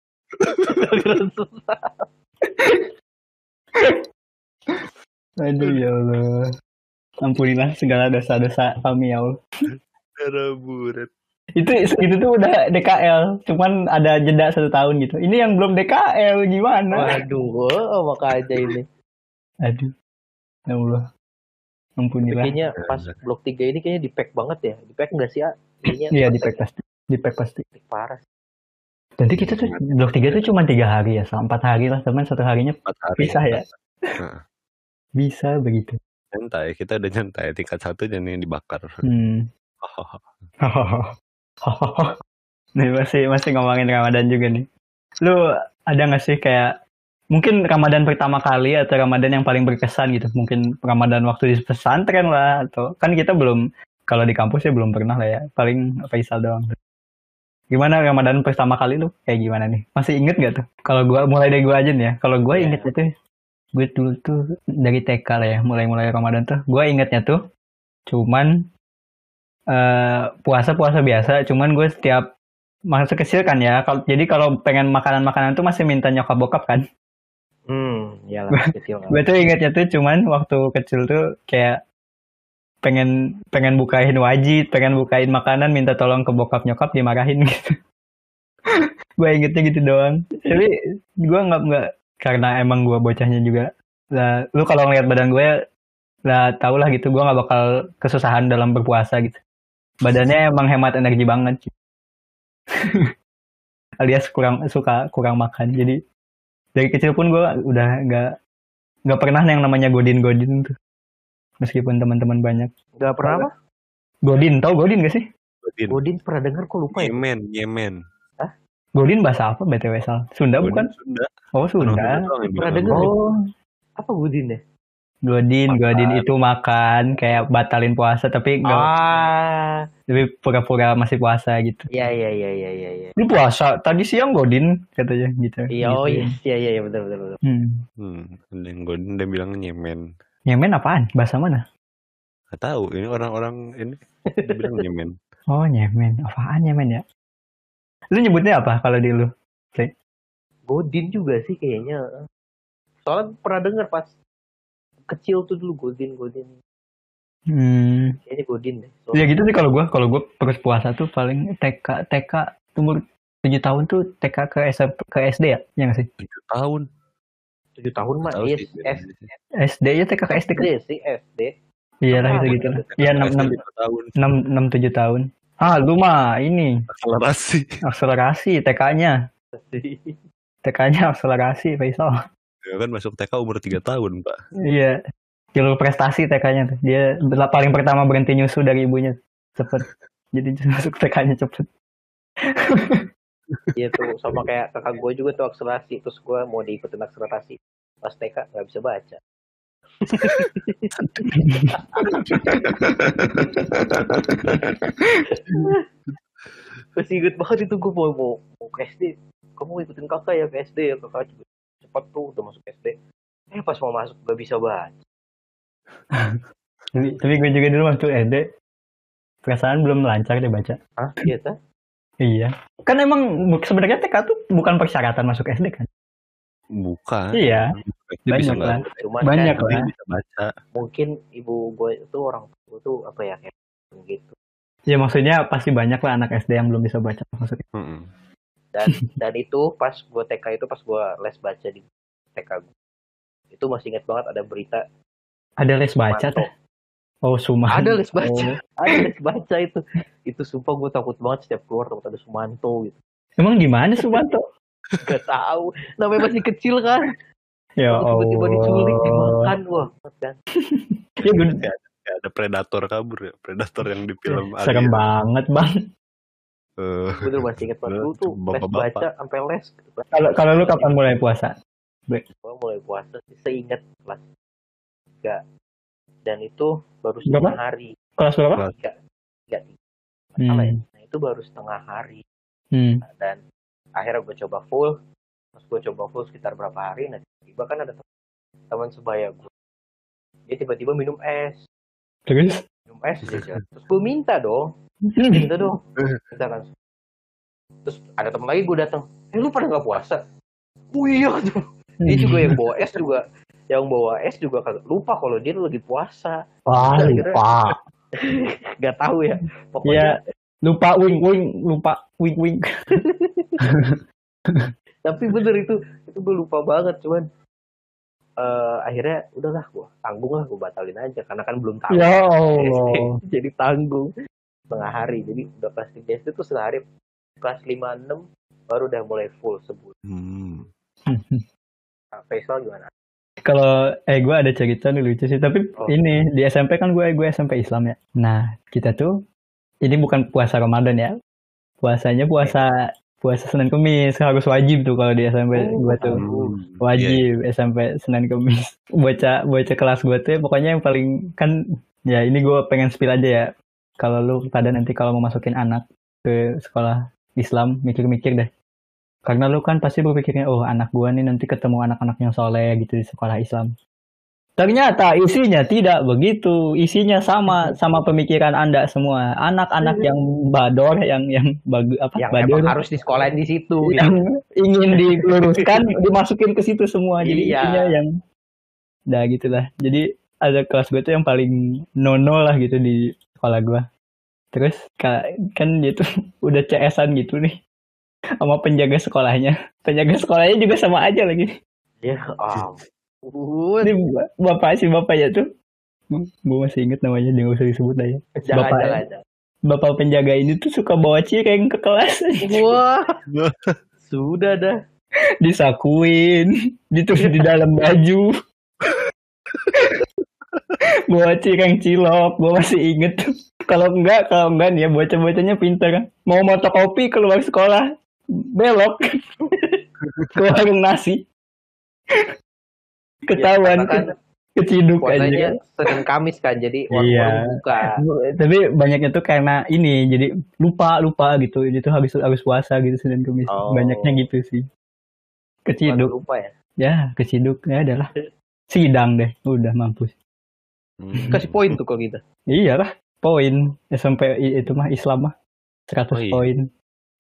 Aduh ya Allah. Ampunilah segala dosa-dosa kami ya Allah. Tera buret. Itu itu tuh udah DKL, cuman ada jeda satu tahun gitu. Ini yang belum DKL gimana? Waduh, oh, makanya ini. Aduh. Ya Allah. Ampunilah. Kayaknya pas blok 3 ini kayaknya di pack banget ya. Di pack enggak sih? Kayaknya Iya di pack pasti. Di pack pasti. parah. Nanti kita tuh blok 3 tuh cuma tiga hari ya, empat hari lah, teman satu harinya Empat hari. pisah ya. Heeh. Bisa begitu. Nyantai, kita udah nyantai. Tingkat satu dan yang dibakar. Hmm. nih masih masih ngomongin Ramadan juga nih. Lu ada nggak sih kayak mungkin Ramadan pertama kali atau Ramadan yang paling berkesan gitu? Mungkin Ramadan waktu di pesantren lah atau kan kita belum kalau di kampus ya belum pernah lah ya. Paling Faisal doang. Gimana Ramadan pertama kali lu kayak gimana nih? Masih inget gak tuh? Kalau gua mulai dari gua aja nih ya. Kalau gua Iya. ingetnya tuh gue dulu tuh dari TK lah ya, mulai-mulai Ramadan tuh. Gua ingetnya tuh cuman eh puasa-puasa biasa, cuman gue setiap masa kecil kan ya. Kalau jadi kalau pengen makanan-makanan tuh masih minta nyokap bokap kan. Hmm, iyalah kecil. Gue tuh ingetnya tuh cuman waktu kecil tuh kayak pengen pengen bukain wajib, pengen bukain makanan minta tolong ke bokap nyokap dimarahin gitu. gue ingetnya gitu doang. Tapi gue nggak nggak karena emang gue bocahnya juga. Lah, lu kalau ngeliat badan gue lah tau lah gitu gue nggak bakal kesusahan dalam berpuasa gitu. Badannya emang hemat energi banget. Alias kurang suka kurang makan. Jadi dari kecil pun gue udah nggak nggak pernah yang namanya godin godin tuh meskipun teman-teman banyak Enggak pernah apa? godin tau godin gak sih Godin. Godin pernah dengar kok lupa ya. Yemen, Yemen. godin bahasa apa btw sal Sunda Godin bukan Sunda. oh Sunda Pernah denger. oh Apa Godin ya? Godin godin itu makan kayak batalin puasa tapi nggak Ah, tapi pura-pura masih puasa gitu iya iya iya iya iya iya. ini puasa tadi siang godin katanya gitu Iya, oh Gitu. iya iya iya iya, betul betul betul. hmm. Hmm, yang Godin dia bilang Yemen. Yemen apaan bahasa mana Gak tahu, ini orang-orang ini dia bilang Yemen. oh Yemen apaan Yemen ya lu nyebutnya apa kalau di lu Godin juga sih kayaknya. Soalnya pernah dengar pas kecil tuh dulu Godin Godin. hmm. Kayaknya Godin deh. Ya gitu sih kalau gua, kalau gua terus puasa tuh paling TK TK umur 7 tahun tuh TK ke SMP ke SD ya? Ya nggak sih? Tujuh tahun. tujuh tahun mah iya SD ya TK ke SD kan? Sih SD. Iya lah Ah, gitu gitu. Iya 6 6 Lima tahun. 6 6 7 tahun. Ah, lu mah ini Akselerasi. akselerasi TK-nya. TK-nya akselerasi Faisal. Ya kan masuk TK umur 3 tahun, Pak. Iya. Jalur prestasi TK-nya tuh. Dia paling pertama berhenti nyusu dari ibunya. Cepet. Jadi masuk TK-nya cepet. Iya tuh sama kayak kakak gue juga tuh akselerasi terus gue mau diikutin akselerasi pas TK nggak bisa baca. Masih inget banget itu gue mau, mau, mau ke SD. Kamu mau ikutin kakak ya ke SD ya kakak juga cepat tuh udah masuk SD. Eh pas mau masuk gak bisa baca. tapi, tapi gue juga dulu waktu SD perasaan belum lancar deh baca. Hah? Iya? Iya. Kan emang sebenarnya TK tuh bukan persyaratan masuk SD kan? Bukan. Iya. Dia bisa banyak lah. Cuman Banyak kan lah. dia bisa baca. mungkin ibu gue itu orang tua tuh apa ya kayak gitu. Ya maksudnya pasti banyak lah anak SD yang belum bisa baca maksudnya. Mm-mm. Dan dan itu pas gue TK itu pas gue les baca di TK gue itu masih ingat banget ada berita Ada les baca Sumanto. tuh. Oh, Suman. ada les baca Oh. ada les baca itu itu sumpah gue takut banget setiap keluar takut ada Sumanto gitu Emang di mana Sumanto? Gak tahu. Namanya masih kecil kan. Ya. Tiba-tiba diculik, dimakan. Wah, kan. Ya, gue- Kayak kayak ada predator kabur ya, predator yang di film serem banget bang. Eh, Gue masih inget banget. Dulu tuh les Bapak-bapak. baca sampai les. Kalau kalau lu kapan mulai puasa? Gue mulai puasa sih seingat kelas 3. Dan itu baru Berapa? setengah hari. Kelas berapa? Kelas- Tiga. Tiga, tiga. Salah ya? Hmm. Nah, itu baru setengah hari. Hmm. dan akhirnya gue coba full terus gue coba full sekitar berapa hari nah tiba kan ada tem- teman sebaya gue dia tiba-tiba minum es Terus? minum es aja terus gue minta dong Hmm. minta dong. minta kan. Terus ada teman lagi gue datang eh lu pada nggak puasa? Oh iya tuh dia juga yang bawa es juga. Yang bawa es juga lupa kalau dia lagi puasa. Wah, lupa. nggak tahu ya Iya, pokoknya lupa wing wing, lupa wing wing. tapi bener itu itu gue lupa banget cuman eh akhirnya udahlah gue tanggung lah gue batalin aja karena kan belum tahu Ya Allah. jadi tanggung setengah hari jadi udah kelas 3 SD tuh setengah hari kelas 5 6 baru udah mulai full sebulan Hmm. nah, Faisal gimana Kalau eh gue ada cerita nih lucu sih, tapi Oh. ini di SMP kan gue gue SMP Islam ya. Nah kita tuh ini bukan puasa Ramadan ya, puasanya puasa puasa Senin Kemis harus wajib tuh kalau di SMP Oh, gue tuh wajib SMP Senin Kemis. Bocah bocah kelas gue tuh pokoknya yang paling kan ya ini gue pengen spill aja ya. Kalau lu pada nanti kalau mau masukin anak ke sekolah Islam mikir-mikir deh. Karena lu kan pasti berpikirnya, oh anak gua nih nanti ketemu anak-anak yang soleh gitu di sekolah Islam. Ternyata isinya tidak begitu. Isinya sama sama pemikiran Anda semua. Anak-anak yang bador, yang yang bagu, apa yang bador, harus di sekolahin di situ yang gitu. ingin diluruskan dimasukin ke situ semua. Jadi Iya. isinya yang Nah gitulah. Jadi ada kelas gue tuh yang paling nono lah gitu di sekolah gua. Terus ka- kan dia tuh udah CS-an gitu nih sama penjaga sekolahnya. Penjaga sekolahnya juga sama aja lagi. ya ampun Ini ba- bapak si bapaknya tuh. Gue masih inget namanya dia nggak usah disebut aja. jangan Bapak- jangan jangan. Bapak penjaga ini tuh suka bawa cireng ke kelas. wah sudah dah Disakuin, ditulis di dalam baju. bawa cireng cilok, gue masih inget. Kalau enggak, kalau enggak nih ya bocah-bocahnya pintar kan. Mau motokopi keluar sekolah, belok ke warung nasi. Ketahuan Ya, kan keciduk aja. Senin Kamis kan jadi warung Iya. buka Tapi banyaknya tuh karena ini, jadi lupa lupa gitu. Jadi tuh habis habis puasa gitu Senin Kamis. Oh. Banyaknya gitu sih. Keciduk. lupa ya Ya, keciduk ya adalah sidang deh. Udah mampus. Hmm. kasih poin tuh kalau gitu Iya lah, poin SMP itu mah Islam mah 100 Oh, iya. poin.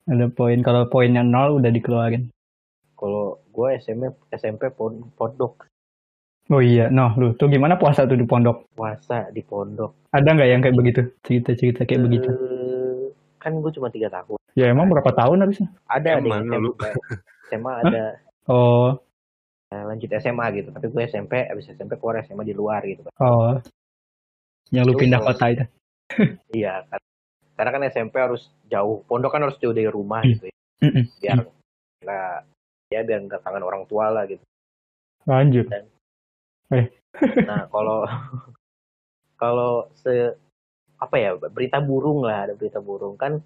Ada poin kalau poinnya nol udah dikeluarin. kalau gue SMP SMP pon- pondok Oh iya, noh lu tuh gimana puasa tuh di pondok? puasa di pondok Ada nggak yang kayak begitu? Cerita-cerita kayak begitu? Eh, kan gue cuma tiga tahun Ya emang berapa tahun harusnya? ada? SMP SMA ada Oh, lanjut SMA gitu tapi gue SMP abis SMP keluar SMA di luar gitu kan oh. Yang lu Itu pindah kota itu. iya kan karena kan SMP harus jauh pondok kan harus jauh dari rumah Hmm. gitu ya Mm-mm. biar nggak ya biar nggak kangen orang tua lah gitu Lanjut. nah kalau kalau se apa ya berita burung lah ada berita burung kan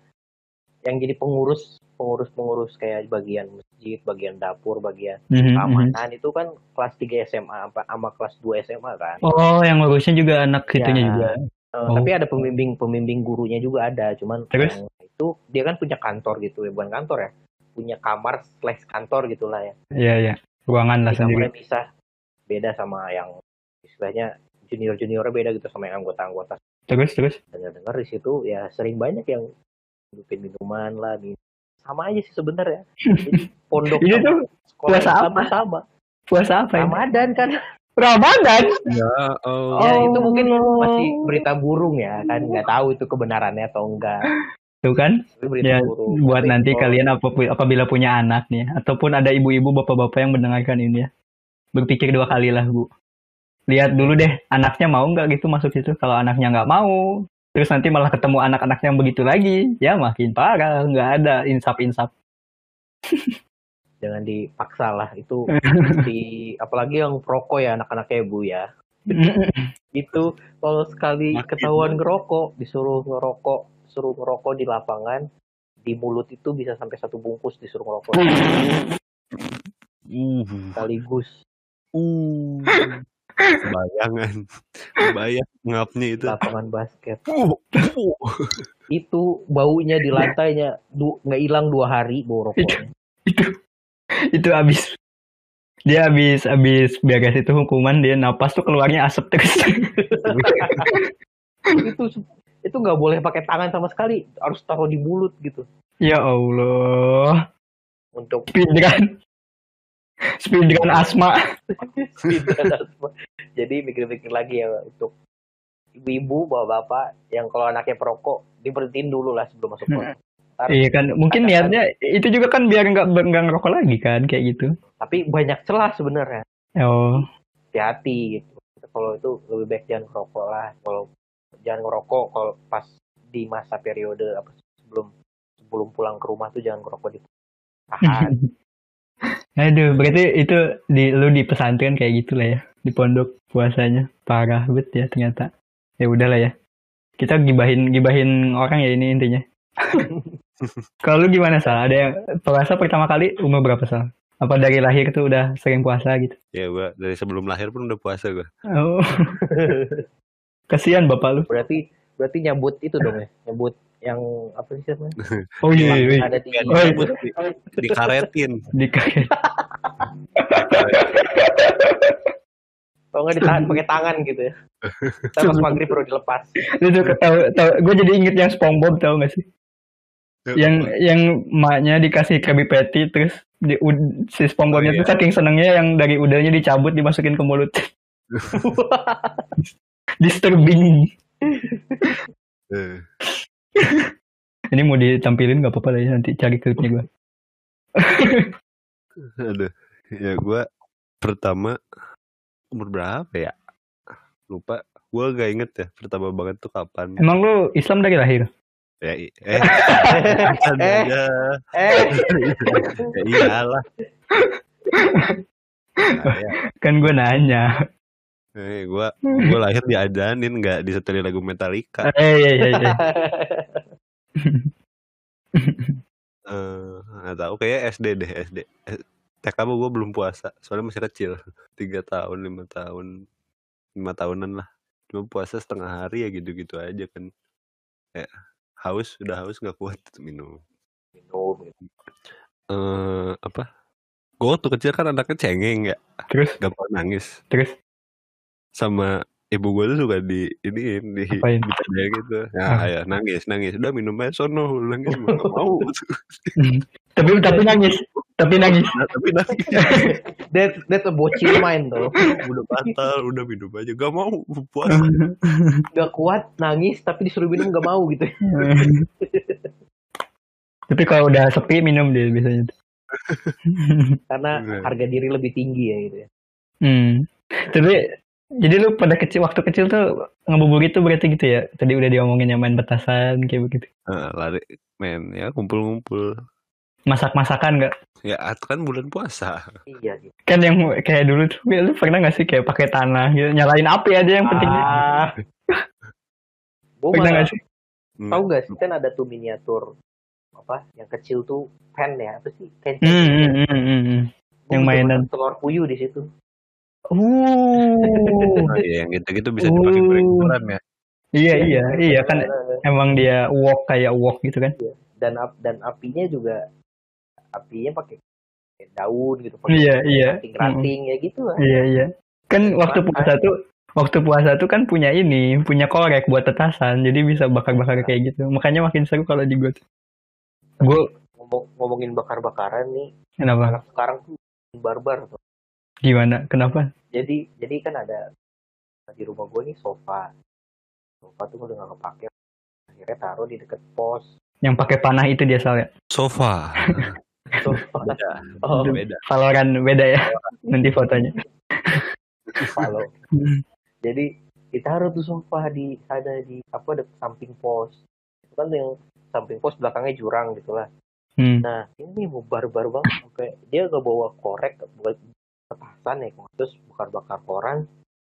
yang jadi pengurus pengurus pengurus kayak bagian masjid bagian dapur bagian Mhm, mhm. keamanan itu kan kelas 3 SMA apa sama kelas 2 SMA kan Oh, yang ngurusnya juga anak itunya Ya. juga. Eh, Oh. tapi ada pembimbing pembimbing gurunya juga ada cuman Terus? itu dia kan punya kantor gitu ya bukan kantor ya punya kamar slash kantor gitulah ya Iya, iya. Ruangan lah sendiri. bisa beda sama yang istilahnya junior juniornya beda gitu sama yang anggota anggota Terus, terus. dengar dengar di situ ya sering banyak yang bikin minuman lah minum. sama aja sih sebenarnya Jadi pondok sama tuh sekolah puasa apa? sama Puasa apa ini? Ramadan kan Ramadan? Ya, oh. ya Oh. itu mungkin masih berita burung ya kan nggak tahu itu kebenarannya atau enggak Tuh kan? Tapi berita Ya, burung buat Tapi nanti kalau- kalian apa- apabila punya anak nih, ataupun ada ibu-ibu, bapak-bapak yang mendengarkan ini ya, berpikir dua kali lah bu. Lihat dulu deh, anaknya mau nggak gitu masuk situ. Kalau anaknya nggak mau, terus nanti malah ketemu anak-anak yang begitu lagi, ya makin parah, nggak ada insaf-insaf. jangan dipaksa lah. Itu di apalagi yang perokok ya anak-anaknya bu ya. Itu kalau sekali Makin ketahuan ngerokok disuruh ngerokok suruh ngerokok di lapangan di mulut itu bisa sampai satu bungkus disuruh ngerokok. Sekaligus. Uh. Bayangan. Bayang ngapnya itu. lapangan basket. Uh, uh. itu baunya di lantainya du- nggak hilang dua hari bau rokoknya itu itu abis dia abis abis beres itu hukuman dia napas tuh keluarnya asap terus. Itu itu nggak boleh pakai tangan sama sekali harus taruh di mulut gitu. Ya Allah. Untuk speedrun speedrun asma. Tidak asma. jadi mikir-mikir lagi ya untuk ibu-ibu bapak-bapak yang kalau anaknya perokok diberhentiin dulu lah sebelum masuk kelas. Iya kan mungkin niatnya itu juga kan biar nggak nggak ngerokok lagi kan kayak gitu. Tapi banyak celah sebenarnya. Oh. Hati-hati gitu. Kalau itu lebih baik jangan ngerokok lah. Kalau jangan ngerokok kalau pas di masa periode apa sebelum sebelum pulang ke rumah tuh jangan ngerokok di tahan aduh berarti itu di lu di pesantren kayak gitu lah ya di pondok puasanya. Parah bet ya ternyata. Ya udahlah ya. Kita gibahin gibahin orang ya ini intinya. Kalau lu gimana sal? Ada yang puasa pertama kali umur berapa sal? Apa dari lahir tuh udah sering puasa gitu? Ya gua dari sebelum lahir pun udah puasa gua. oh. Kasihan bapak lu. Berarti berarti nyambut itu dong ya nyambut yang apa sih namanya oh iya iya, iya. ada di Oh, iya. Dikaretin. Dikaget. kalau nggak ditahan pakai tangan gitu ya Ntar pas maghrib baru dilepas itu tahu tahu gue jadi inget yang SpongeBob tahu gak sih yang yang maknya dikasih Krabby Patty terus di, si SpongeBobnya Oh, iya. tuh saking senengnya yang dari udahnya dicabut dimasukin ke mulut disturbing Eh, ini mau ditampilin gak apa-apa lah ya nanti cari klipnya gue Aduh. Ya gua pertama umur berapa ya? Lupa. Gua gak inget ya pertama banget tuh kapan. emang lu Islam dari lahir Ya, eh, kan Eh. aja. eh ya iyalah. Nah, ya. kan gue nanya Eh, gua gua lahir diadanin nggak disetelin lagu Metallica. eh iya iya iya Eh, nggak tahu kayak SD deh SD. Eh, TK gua belum puasa, soalnya masih kecil. Tiga tahun, lima tahun, lima tahunan lah. Cuma puasa setengah hari ya gitu-gitu aja kan. Ya, haus, udah haus nggak kuat minum. minum. Eh, apa? Gue waktu kecil kan anaknya cengeng ya, terus gampang nangis. terus Sama ibu gue tuh suka di ini di Apain? bercanda gitu. Ah. Nah, ayo nangis, nangis. Udah minum aja sono, nangis nggak mau. tapi tapi nangis tapi nangis Nah, tapi nangis. that that's a bocil mind tuh udah batal, udah minum aja. Gak mau puasa. gak kuat nangis tapi disuruh minum gak mau gitu tapi kalau udah sepi minum dia biasanya karena Bener. harga diri lebih tinggi ya gitu ya Hmm. Tapi jadi lu pada kecil waktu kecil tuh ngebuburit tuh berarti gitu ya? Tadi udah diomongin yang main petasan kayak begitu. Nah, lari, men, ya kumpul-kumpul. Masak-masakan nggak? Ya, itu kan bulan puasa. iya gitu Kan yang kayak dulu tuh lu pernah nggak sih kayak pakai tanah gitu nyalain api aja yang pentingnya. ah pernah nggak sih? Hmm. tahu gak sih kan ada tuh miniatur apa yang kecil tuh pen ya apa sih pen Hmm, hmm, hmm, hmm, hmm. Gua yang mainan. telur puyuh di situ Uh. Oh, iya, yang gitu-gitu bisa dipakai Uh. goreng beneran ya. iya iya iya kan emang dia wok kayak wok gitu kan. dan ap- dan apinya juga apinya pakai daun gitu pakai Iya, iya. ranting-ranting ya gitu lah Iya iya. Kan waktu puasa tuh waktu puasa tuh kan punya ini, punya korek buat tetasan. Jadi bisa bakar-bakar kayak gitu. Makanya makin seru kalau di gue tuh. Gue Ngomong, ngomongin bakar-bakaran nih kenapa? anak sekarang tuh barbar tuh Gimana? Kenapa? jadi jadi kan ada di rumah gue nih sofa sofa tuh udah gak kepake akhirnya taruh di deket pos Yang pakai panah itu dia soalnya. Sofa. sofa Beda. oh Beda. Valorant beda ya. Nanti fotonya. kalau jadi ditaruh tuh sofa di ada di apa ada samping pos itu kan yang samping pos belakangnya jurang gitu lah Hmm. Nah ini baru-baru banget sampai dia gak bawa korek buat petasan ya terus bakar-bakar koran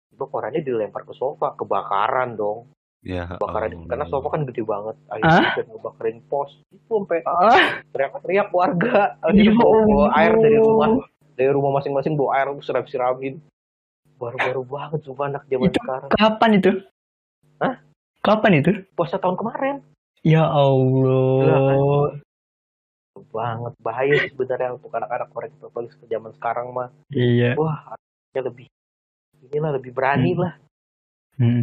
itu korannya dilempar ke sofa kebakaran dong Ya. bakaran Allah. karena sofa kan gede banget akhirnya dia ngebakarin pos itu sampai Ah, teriak-teriak warga akhirnya Ya bawa, air dari rumah dari rumah masing-masing bawa air siram-siramin baru-baru banget sumpah anak zaman Itu- sekarang kapan itu? Hah? Kapan itu? puasa tahun kemarin Ya Allah. Banget bahaya sebenarnya untuk anak-anak korek apalagi ke zaman sekarang mah Iya. wah anaknya lebih inilah lebih berani Hmm. lah Hmm.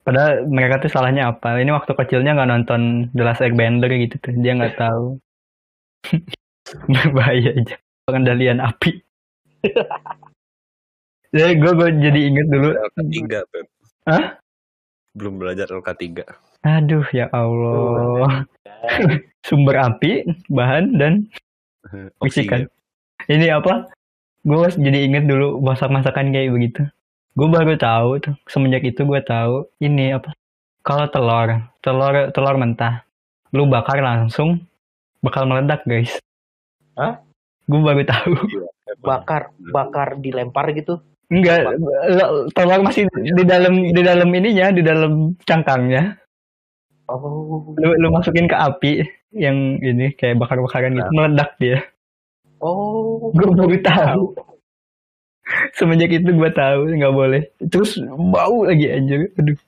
Padahal mereka tuh salahnya apa? Ini waktu kecilnya nggak nonton The Last Airbender gitu tuh. Dia nggak tahu. Berbahaya aja. Pengendalian api. Jadi gue gue jadi inget dulu. LK3 tuh. Hah? Belum belajar LK3. Aduh ya Allah. Sumber api, bahan dan Bisikan. Ini apa? Gue jadi inget dulu masak-masakan kayak begitu. Gue baru tahu tuh semenjak itu gue tahu ini apa? Kalau telur, telur telur mentah, lu bakar langsung bakal meledak guys. Hah? Gue baru tahu. bakar bakar dilempar gitu Enggak, telur masih di dalam di dalam ininya, di dalam cangkangnya. Oh Lu, lu masukin ke api yang ini kayak bakar-bakaran gitu, meledak dia. oh Gue baru tahu. Semenjak itu gue tahu nggak boleh. Terus bau lagi anjir. Aduh.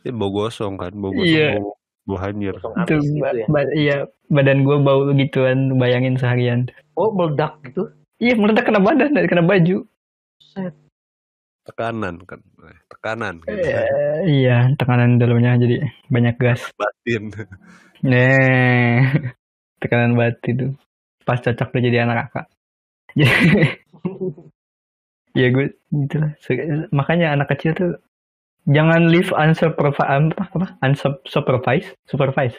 Ini bau gosong kan, bau gosong, Iya. bau, bau hanyir. Itu gitu ba- ya ba- iya badan gue bau gituan bayangin seharian. oh meledak gitu Iya meledak kena badan dan kena baju. set Tekanan kan, Eh, tekanan. Kan. Eh, iya tekanan dalamnya jadi banyak gas. Batin. Nih tekanan batin itu pas cocok udah jadi anak kakak. Jadi ya gue gitu lah. Makanya anak kecil tuh jangan live unsupervised apa apa unsupervised supervised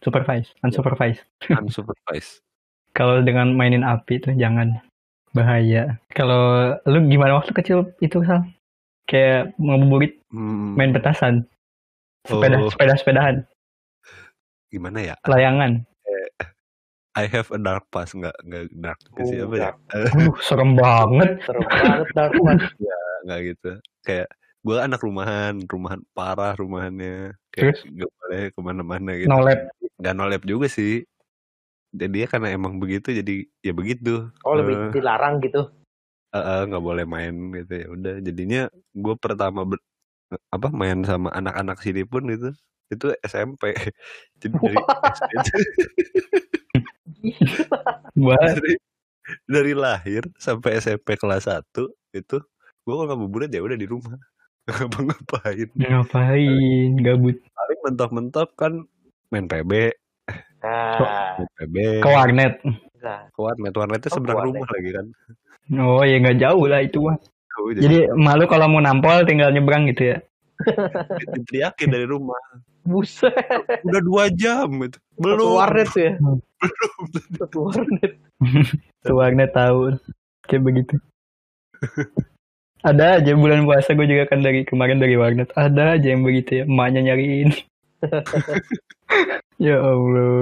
supervised unsupervised. Unsupervised. Kalau dengan mainin api tuh jangan bahaya. Kalau lu gimana waktu kecil itu Sal? Kayak ngabuburit Hmm, main petasan. Sepeda Oh. sepeda sepedahan, gimana ya? layangan. I have a dark past nggak nggak dark juga sih Oh, apa ya? Aduh, serem banget. serem banget dark one nggak gitu. Kayak gue anak rumahan, rumahan parah rumahannya. Terus? Kayak nggak boleh ke mana-mana gitu. No lab. Nggak no lab juga sih. Jadi ya karena emang begitu jadi ya begitu. oh lebih Eh, dilarang gitu? Eh, eh, nggak boleh main gitu ya. Udah jadinya gue pertama ber- apa main sama anak-anak sini pun gitu itu SMP jadi dari SD Wah, dari, dari lahir sampai SMP kelas 1 itu gue kalau ngabuburit ya udah di rumah. Nggak ngapain ngapain? Gabut. Paling mentok-mentok kan main PB nah ke warnet. enggak ke warnet warnetnya Oh, seberang ke rumah lagi kan Oh ya nggak jauh lah itu mah. Tuh, Jadi malu kalau mau nampol tinggal nyebrang gitu ya. diteriakin dari rumah buset udah dua jam gitu satu belum warnet tuh ya satu warnet Ke warnet tahu kayak begitu. Ada aja bulan puasa gue juga kan dari kemarin dari warnet. Ada aja yang begitu ya. Emaknya nyariin. ya Allah.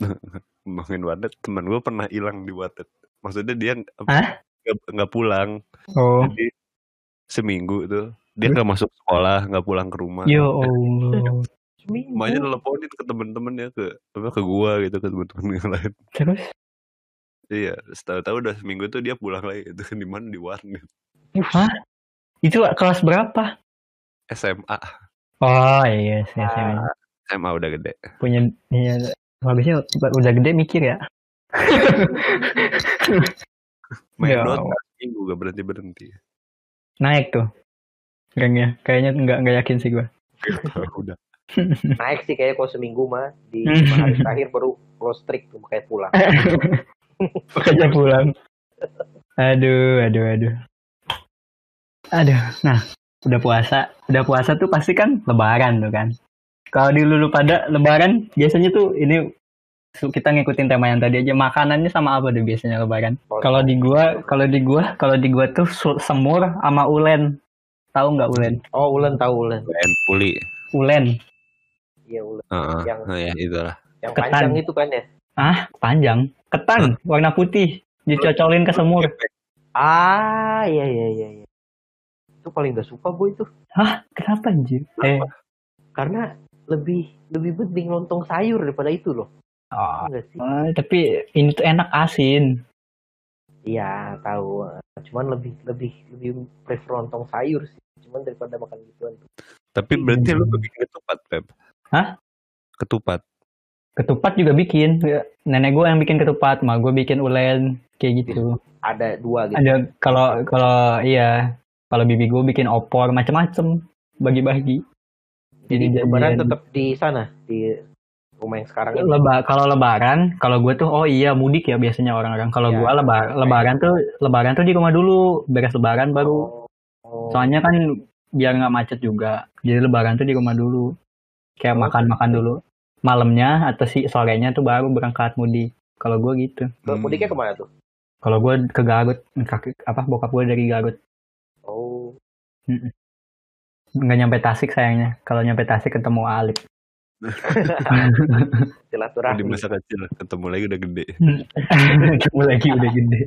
ngomongin warnet teman gue pernah hilang di warnet maksudnya dia nggak- pulang. Oh. jadi seminggu tuh dia nggak masuk sekolah nggak pulang ke rumah. Ya Allah. Emaknya teleponin ke temen-temennya ke apa ke gua gitu ke temen-temen yang lain. Terus? iya tahu-tahu udah seminggu tuh dia pulang lagi itu di mana? Di warnet. Hah? Itu kelas berapa? SMA Oh iya, Ah, SMA udah gede. Punya iya, habisnya udah gede mikir ya. main Ya Dota Allah. seminggu gak berhenti berhenti Naik tuh. Ranknya. Kayaknya nggak nggak yakin sih gue. udah naik sih kayak kalau seminggu mah di lima hari terakhir baru close streak tuh kayak pulang Makanya pulang. Aduh, aduh, aduh. Aduh, nah, udah puasa. Udah puasa tuh pasti kan lebaran tuh kan. Kalau di lulu pada lebaran, biasanya tuh ini su- kita ngikutin tema yang tadi aja makanannya sama apa deh biasanya lebaran. Kalau di gua, kalau di gua, kalau di gua tuh semur sama ulen. Tahu nggak ulen? oh ulen tahu ulen main puli Ulen. iya ulen Heeh. Yang- nah ya itulah Yang Ketan. panjang itu kan ya. Ah, panjang. Ketan, warna putih. Dicocolin ke semur. Ah, iya iya iya. iya. Itu paling gak suka gue itu. Hah, kenapa anjir? Eh, Karena lebih lebih penting lontong sayur daripada itu loh. oh, sih? eh, tapi ini tuh enak asin. Iya, tahu. Cuman lebih lebih lebih prefer lontong sayur sih. Cuman daripada makan gituan tuh. Tapi berarti lu bikin ketupat, Pep? Hah? Ketupat. Ketupat juga bikin. Nenek gue yang bikin ketupat, mah gue bikin ulen kayak gitu. Ada dua gitu. Ada kalau kalau iya, kalau bibi gue bikin opor macem-macem bagi-bagi. Jadi lebaran tetap di sana di rumah yang sekarang. Leba, kalau lebaran, kalau gue tuh oh iya mudik ya biasanya orang-orang. Kalau Iya. gue lebar, lebaran tuh lebaran tuh di rumah dulu, beres lebaran baru. Oh, Soalnya kan biar nggak macet juga. Jadi lebaran tuh di rumah dulu. Kayak Oh. makan-makan dulu. Malamnya atau si sorenya tuh baru berangkat mudik. Kalau gue gitu. ke mudiknya ke mana tuh? Kalau gue ke Garut, kaki apa bokap gue dari Garut. Oh, Nggak nyampe Tasik sayangnya. Kalau nyampe Tasik ketemu Alip. Di silaturahmi. masa kecil ketemu lagi udah gede. ketemu lagi udah gede.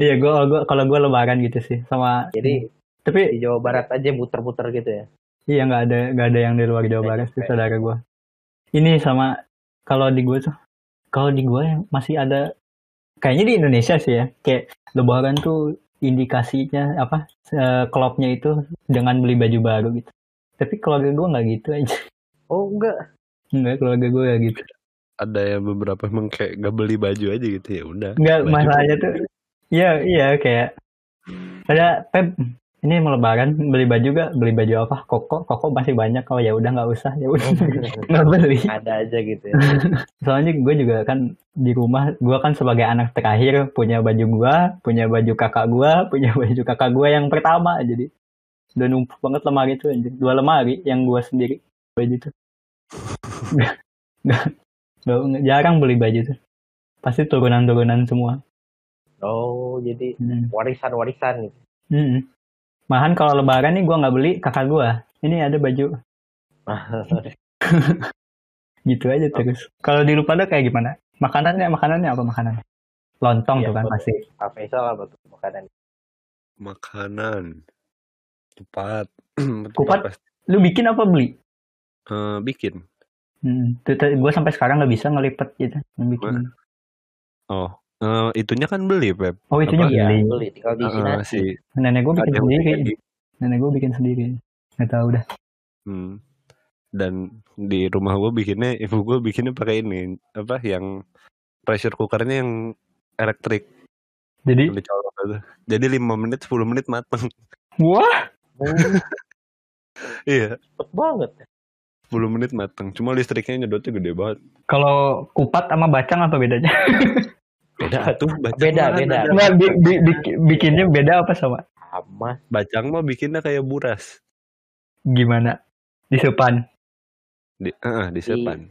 Iya, gue gua, kalau gue lebaran gitu sih sama Jadi tapi di Jawa Barat aja muter-muter gitu ya. Iya nggak ada nggak ada yang di luar Jawa Barat sih saudara gue. Ini sama kalau di gue tuh kalau di gue yang masih ada kayaknya di Indonesia sih ya kayak Lebaran tuh indikasinya apa eh, klopnya itu dengan beli baju baru gitu. Tapi keluarga gue nggak gitu aja. Oh, enggak. Enggak keluarga gue nggak gitu. Ada yang beberapa emang kayak gak beli baju aja gitu ya udah. Enggak Baju masalahnya tuh iya iya kayak ada Pep ini mau lebaran beli baju gak beli baju apa? Koko koko masih banyak. Oh ya udah nggak usah ya udah. Nggak beli. Ada aja gitu ya. soalnya gue juga kan di rumah gue kan sebagai anak terakhir punya baju gue punya baju kakak gue punya baju kakak gue yang pertama. Jadi udah numpuk banget lemari itu anjir. Dua lemari yang gue sendiri baju itu nggak nggak nggak- jarang beli baju tuh. Pasti turunan-turunan semua. Oh, jadi Hmm. warisan-warisan gitu. Hmm. Malahan kalau lebaran nih gue nggak beli kakak gue. Ini ada baju gitu aja terus. Kalau di Lupada kayak gimana? Makanannya makanannya apa makanan? Lontong Iya, tuh kan betul. pasti. Pak Faisal apa tuh makanan? Makanan. Kupat? pasti. Lu bikin apa beli? Eh, bikin. Hmm. Gue sampai sekarang nggak bisa ngelipet gitu. Bikin. Oh, eh, itunya kan beli, Pep. Oh itunya Apa? Iya, beli. beli tinggal diisi Eh, nasi. si Nenek gue bikin ada yang sendiri. lagi. Nenek gue bikin sendiri. Nggak tahu dah. Hmm. Dan di rumah gue bikinnya, ibu gue bikinnya pakai ini, apa yang pressure cookernya yang elektrik, Jadi. Jadi 5 menit, 10 menit mateng. wah iya, cepet banget. 10 menit mateng. Cuma listriknya nyedotnya gede banget. kalau kupat sama bacang apa bedanya? Beda tuh, bacang Beda, beda. Nggak, bi- bi- bi- bikinnya beda apa sama? Sama. Bacang mah bikinnya kayak buras. Gimana? Disepan. Di, eh, di sepan.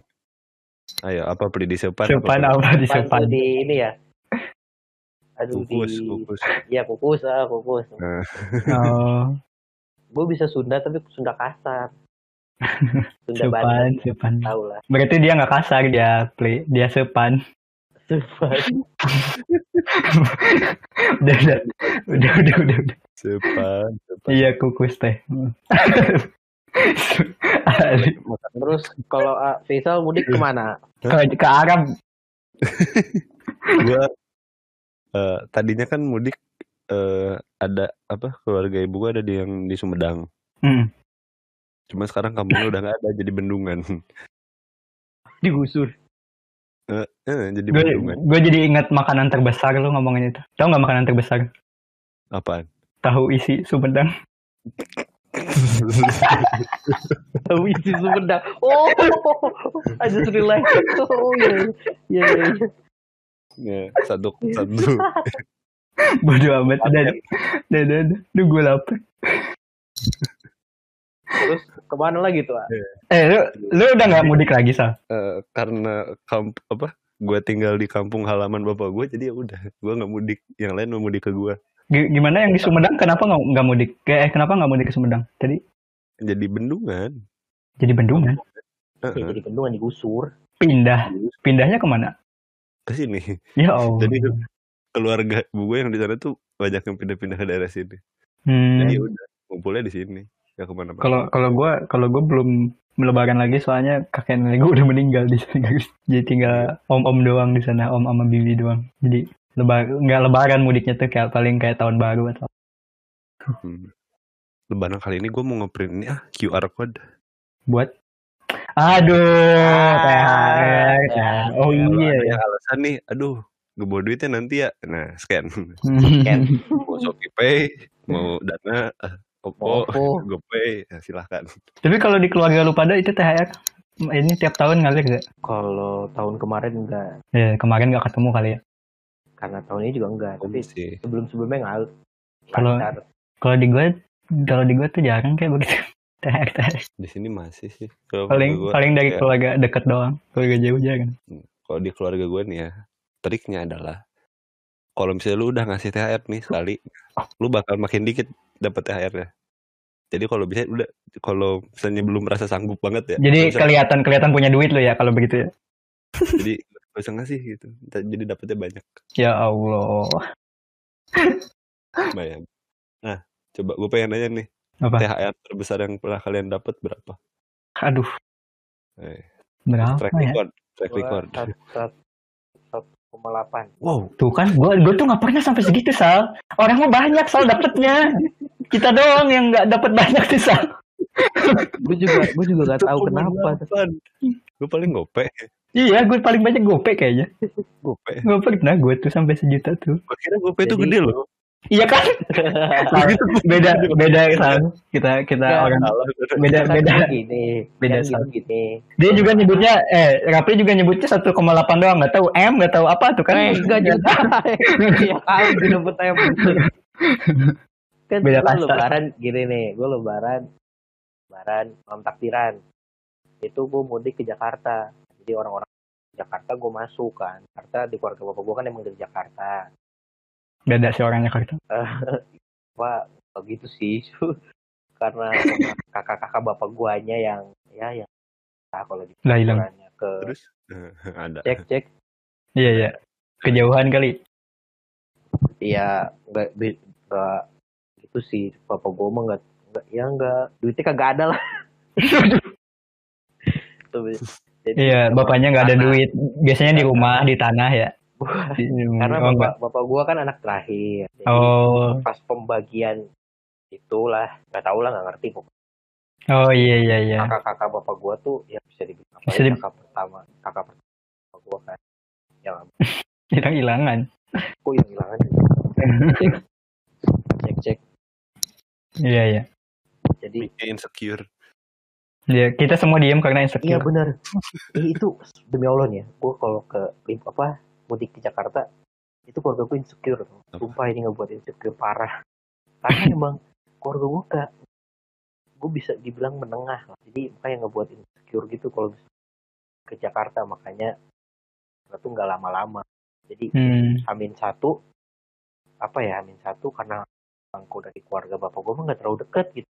Ayo, apa beli di sepan? Sepan apa? apa Pan disepan? di ini ya. Aduh, Kukus, di... kukus. Iya, kukus, ah, kukus. Nah, Oh, Gue bisa Sunda tapi Sunda kasar. Sunda sepan, Bandung, sepan. tahu lah. Berarti dia nggak kasar, dia play, dia sepan. Sepan. udah, udah, udah, udah, udah, udah. sepan, sepan. Iya kukus teh. Ali. Terus kalau ah, Faisal mudik ke mana? ke, ke Arab. gua eh, tadinya kan mudik eh, ada apa keluarga ibu gua ada di yang di Sumedang. Hmm. Cuma sekarang kampungnya udah nggak ada jadi bendungan. Digusur. Eh, eh, jadi Gue gue jadi ingat makanan terbesar lu ngomongin itu. Tahu nggak makanan terbesar? Apaan? Tahu isi Sumedang. Tahu isi Sumedang. Oh, I just realized. Oh iya, iya, iya. iya. Ya, satu satu. Bodoh amat. Udah, udah, udah. Duh, gue lapar. Terus ke mana lagi tuh? ah? Eh, lu, lu udah nggak mudik lagi, Sal? Eh, karena kamp apa? Gue tinggal di kampung halaman bapak gue, jadi ya udah, gue nggak mudik. Yang lain mau mudik ke gue. G- Gimana yang di Sumedang? Kenapa nggak nggak mudik? Eh, kenapa nggak mudik ke Sumedang? Tadi Jadi bendungan. jadi bendungan. ya jadi bendungan digusur Pindah. Pindahnya ke mana? ke sini. Ya Allah. Jadi keluarga gue yang di sana tuh banyak yang pindah-pindah ke daerah sini. Hmm. Jadi udah ngumpulnya di sini. Gak ke mana-mana. Kalau kalau gue kalau gue belum lebaran lagi soalnya kakek nenek gue udah meninggal di sana guys. Jadi tinggal om-om doang di sana, om sama bibi doang. Jadi lebar nggak lebaran mudiknya tuh kayak paling kayak tahun baru atau Hmm. Lebaran kali ini gue mau ngeprint ini ah QR code. buat aduh Ah, THR ya. kan. oh Kalau iya ya yang alasan nih, aduh, gue bawa duitnya nanti ya. Nah, scan. Scan. mau Shopee Pay, mau Dana, eh, Oppo, Oppo. GoPay, ya, silahkan. tapi kalau di keluarga lu pada itu THR ini tiap tahun ngalir gak? kalau tahun kemarin enggak Ya kemarin gak ketemu kali ya. karena tahun ini juga enggak tapi sih. sebelum sebelumnya ngalir Kalau- Kalau di gue kalau di gue tuh jarang kayak begitu. THR, THR. Di sini masih sih. Kalau Paling gua, paling dari ya, keluarga deket doang. Keluarga jauh jarang. Kalau di keluarga gue nih ya, triknya adalah kalau misalnya lu udah ngasih THR nih sekali, lu bakal makin dikit dapat THR-nya. Jadi kalau bisa udah kalau misalnya belum merasa sanggup banget ya. Jadi kelihatan kelihatan punya duit lo ya kalau begitu ya. jadi gak usah ngasih gitu. Jadi dapetnya banyak. Ya Allah. Bayang. Nah, coba gue pengen nanya nih, Apa? THR terbesar yang pernah kalian dapat berapa? Aduh. Eh, Berapa track ya? record, track record. delapan Wow, Tuh kan, gue gue tuh nggak pernah sampai segitu sal. Orang mah banyak sal dapetnya. Kita doang yang nggak dapet banyak sih sal. gue juga gue juga gak tahu kenapa Gue paling gope, Iya, gue paling banyak gope kayaknya. gope. Gue pernah gue tuh sampai sejuta tuh. Kira gope itu gede loh. Iya kan? Sal, beda beda sal. Kita kita Nggak, orang Salah. beda kan beda. gini Beda kan sama. gitu gini Dia juga nyebutnya eh Rapli juga nyebutnya 1,8 doang nggak tahu M nggak tahu apa tuh kan. eh enggak juga ya kali gue dapet ayam kan Beda gue kasta. lebaran gini nih gue lebaran lebaran malam takbiran itu gue mudik ke Jakarta jadi orang-orang Jakarta gue masuk kan Jakarta di keluarga bapak gue kan emang dari Jakarta Beda sih orangnya Kartu. wah begitu sih karena kakak-kakak bapak guanya yang ya yang nah, kalau di Lah hilang. ke Terus ada. cek cek Iya iya. Kejauhan kali. Iya, nggak gitu sih. Bapak gue mah nggak nggak ya nggak duitnya kagak ada lah. Tuh, Jadi, Iya, bapaknya nggak ada duit. Biasanya di rumah, di tanah ya. Karena oh, bapak bapak gue kan anak terakhir. Jadi Oh, pas pembagian itulah nggak tahu lah nggak ngerti pokoknya. oh iya iya iya. kakak-kakak bapak gue tuh ya bisa dibilang apa Bisa ya, di- kakak pertama kakak pertama bapak gue kan yang Hilang hilangan. kok yang hilangan cek cek Iya iya. jadi Mikir insecure. Iya, kita semua diem karena Iya insecure. benar. eh, itu demi Allah nih ya, gue kalau ke apa mudik ke Jakarta itu keluarga gue insecure. Sumpah ini ngebuat insecure parah. Karena emang keluarga gue gak, gue bisa dibilang menengah lah. Jadi makanya ngebuat insecure gitu kalau bisa ke Jakarta makanya kita tuh nggak lama-lama. Jadi Hmm. Amin satu apa ya Amin satu karena bangku dari keluarga bapak gue mah nggak terlalu deket gitu.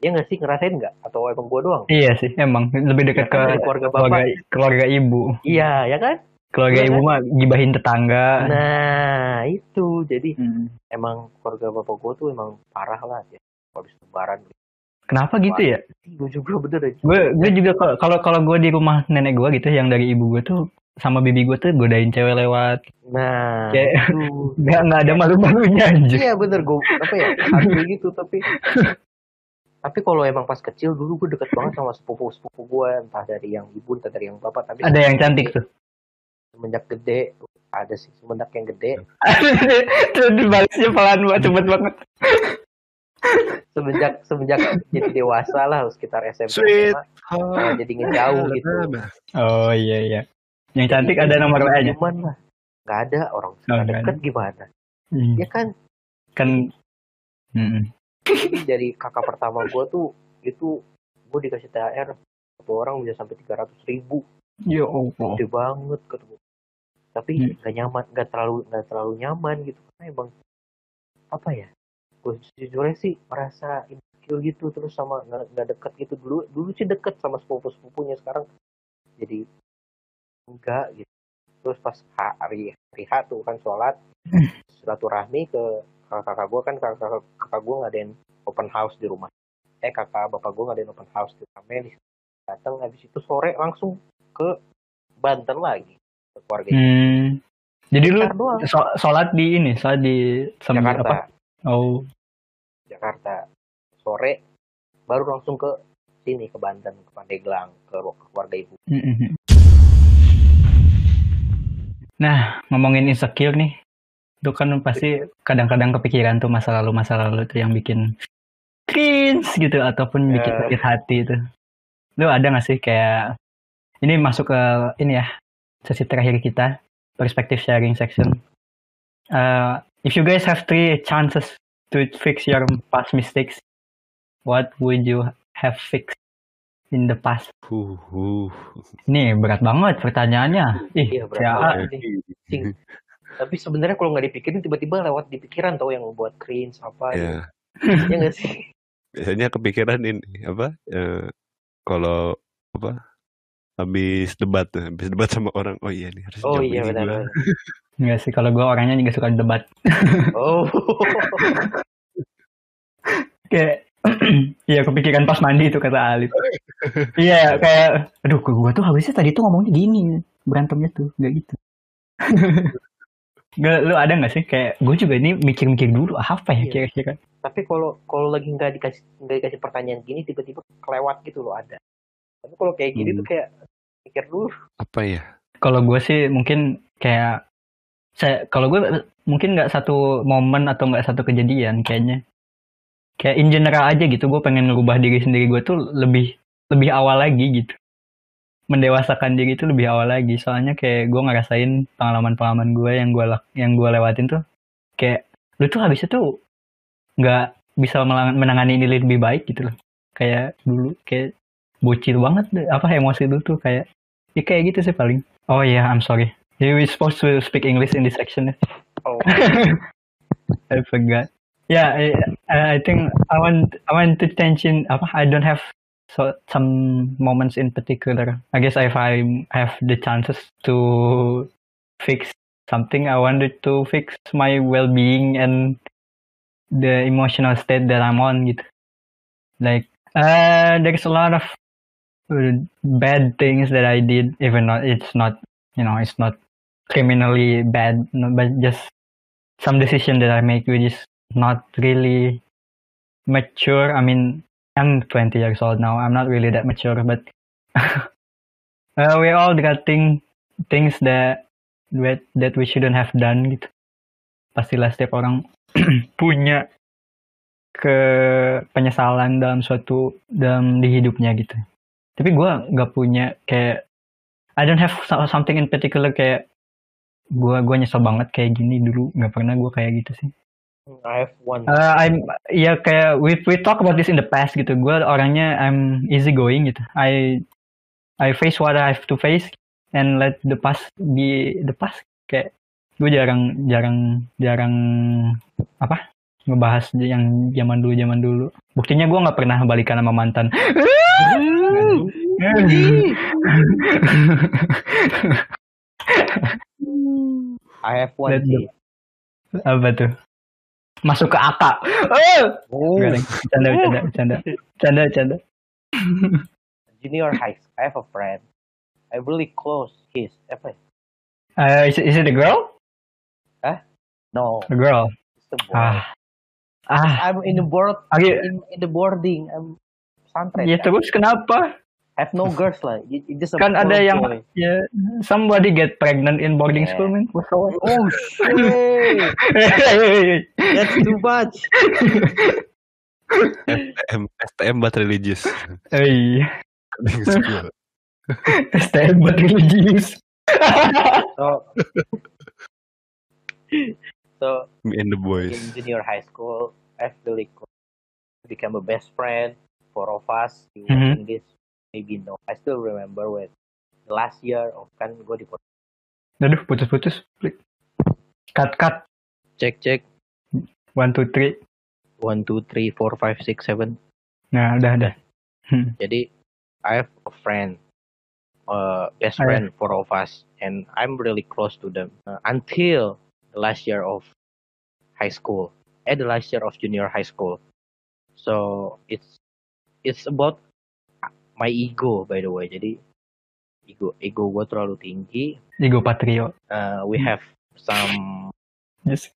Ya nggak sih ngerasain nggak? Atau emang gue doang? Iya sih, emang lebih dekat Ya ke keluarga bapak. keluarga keluarga ibu. Iya, ya kan? Keluarga Iya ibu kan? mah gibahin tetangga. Nah, itu. Jadi Hmm. emang keluarga bapak gue tuh emang parah lah ya. Habis lebaran. Kenapa gitu ya? Gue juga bener. Gue gue juga kalau kalau gue di rumah nenek gue gitu yang dari ibu gue tuh sama bibi gue tuh godain cewek lewat. Nah, Kayak-. Nggak nggak ada malu-malunya aja. Iya bener gue apa ya asli gitu tapi tapi kalau emang pas kecil dulu gue deket banget sama sepupu sepupu gue entah dari yang ibu entah dari yang bapak tapi Ada yang cantik tuh. semenjak gede ada sih semenjak yang gede Tuh dibalasnya pelan banget, cepet banget. Semenjak semenjak jadi dewasa lah sekitar SMP Sweet. Nah, jadi ngejauh gitu Oh iya iya. Yang cantik Jadi, ada nomor WA-nya. cuman lah nggak ada orang Oh, deket gimana Hmm. ya kan Kan jadi dari kakak pertama gue tuh itu gue dikasih THR satu orang bisa sampai tiga ratus ribu Ya Allah. gede banget ketemu tapi Hmm. nggak nyaman nggak terlalu nggak terlalu nyaman gitu karena emang apa ya gue sejujurnya sih merasa insecure gitu terus sama nggak nggak deket gitu. Dulu dulu sih deket sama sepupu sepupunya sekarang jadi enggak gitu. Terus pas hari hari H tuh kan sholat silaturahmi ke kakak kakak gue kan kakak kakak, gue ngadain open house di rumah. Eh kakak bapak gue ngadain open house di rumah. Datang habis itu sore langsung ke Banten lagi ke keluarga Hmm. Jadi lu doang. sholat di ini, sholat di Jakarta apa? Oh, Jakarta sore baru langsung ke sini ke Banten ke Pandeglang ke, ke keluarga ibu mm-mm. Nah, ngomongin insecure nih, itu kan pasti kadang-kadang kepikiran tuh masa lalu masa lalu tuh yang bikin cringe gitu ataupun bikin Eh. sakit hati itu. Lu ada gak sih kayak ini masuk ke ini ya sesi terakhir kita perspective sharing section. Uh, if you guys have three chances to fix your past mistakes, what would you have fixed in the past? Huh, huh. Ini berat banget pertanyaannya. Ih, Iya, berat ya, banget. Cing. tapi sebenarnya kalau nggak dipikirin tiba-tiba lewat di pikiran tau yang buat cringe apa Ya. gitu. ya nggak sih Biasanya kepikiran ini apa? eh, kalau apa? Habis debat, habis debat sama orang. Oh iya nih harus oh jawab iya benar. Enggak sih, kalau gue orangnya juga suka debat. oh Kayak, iya kepikiran pas mandi itu kata Alif. iya, kayak, aduh gue tuh habisnya tadi tuh ngomongnya gini. Berantemnya tuh, nggak gitu. Nggak, lu ada nggak sih kayak gue juga ini mikir-mikir dulu apa ya Iya. kira-kira tapi kalau kalau lagi nggak dikasih nggak dikasih pertanyaan gini tiba-tiba kelewat gitu loh ada tapi kalau kayak gini Hmm. tuh kayak pikir dulu Apa ya? kalau gue sih mungkin kayak saya kalau gue mungkin nggak satu momen atau nggak satu kejadian kayaknya. Kayak in general aja gitu gue pengen ngerubah diri sendiri gue tuh lebih lebih awal lagi gitu. Mendewasakan diri itu lebih awal lagi. Soalnya kayak gue ngerasain pengalaman-pengalaman gue yang gue yang gue lewatin tuh kayak lu tuh habisnya tuh nggak bisa menangani ini lebih baik gitu loh. Kayak dulu kayak bocil banget apa emosi dulu tuh kayak ya kayak gitu sih paling. Oh iya I'm sorry you we supposed to speak English in this section. Oh. I forgot. Yeah I, I think I want I want to tension apa I don't have so some moments in particular. I guess if I have the chances to fix something I wanted to fix my well-being and the emotional state that I'm on gitu. Like uh there's a lot of uh, bad things that I did even though it's not you know it's not criminally bad but just some decision that I make which is not really mature. I mean, I'm 20 years old now. I'm not really that mature, but uh, we all got thing, things that that that we shouldn't have done gitu. Pastilah setiap orang punya ke penyesalan dalam suatu dalam di hidupnya gitu. Tapi gua nggak punya kayak I don't have so- something in particular kayak gua gua nyesel banget kayak gini dulu nggak pernah gua kayak gitu sih. I have one Uh, I'm ya kayak we we talk about this in the past gitu. Gue orangnya I'm easy going gitu. I I face what I have to face and let the past be the past. Kayak gue jarang jarang jarang apa ngebahas yang zaman dulu zaman dulu. Buktinya gue nggak pernah balikan sama mantan. I have one Let sih. apa tuh? Masuk ke akak. Oh! Oh. Bercanda, bercanda, bercanda, bercanda, bercanda. junior high I have a friend I really close his apa? Uh, is, it, is it a girl? no A girl. it's the boy Ah. Ah. I'm in the board Are you, in, in the boarding I'm pesantren ya terus kenapa? Have no girls lah It- it just Kan ada yang boy. ya somebody get pregnant in boarding Yeah. school man. Oh shit that's too much STM, STM but religious. Boarding school. STM buat religius. so so Me and the in boys. junior high school I've really close. become a best friend four of us you Mhm. watching this maybe no I still remember when the last year of kan gue di Aduh, putus-putus. Cut, cut. cek cek One, two, three. one two three four five six seven Nah, udah udah. Hmm. Jadi I have a friend, uh, best friend four of us, and I'm really close to them uh, until the last year of high school, at the last year of junior high school. So it's it's about my ego by the way. Jadi ego ego gue terlalu tinggi. Ego Patrio. Uh, we Hmm. have some Just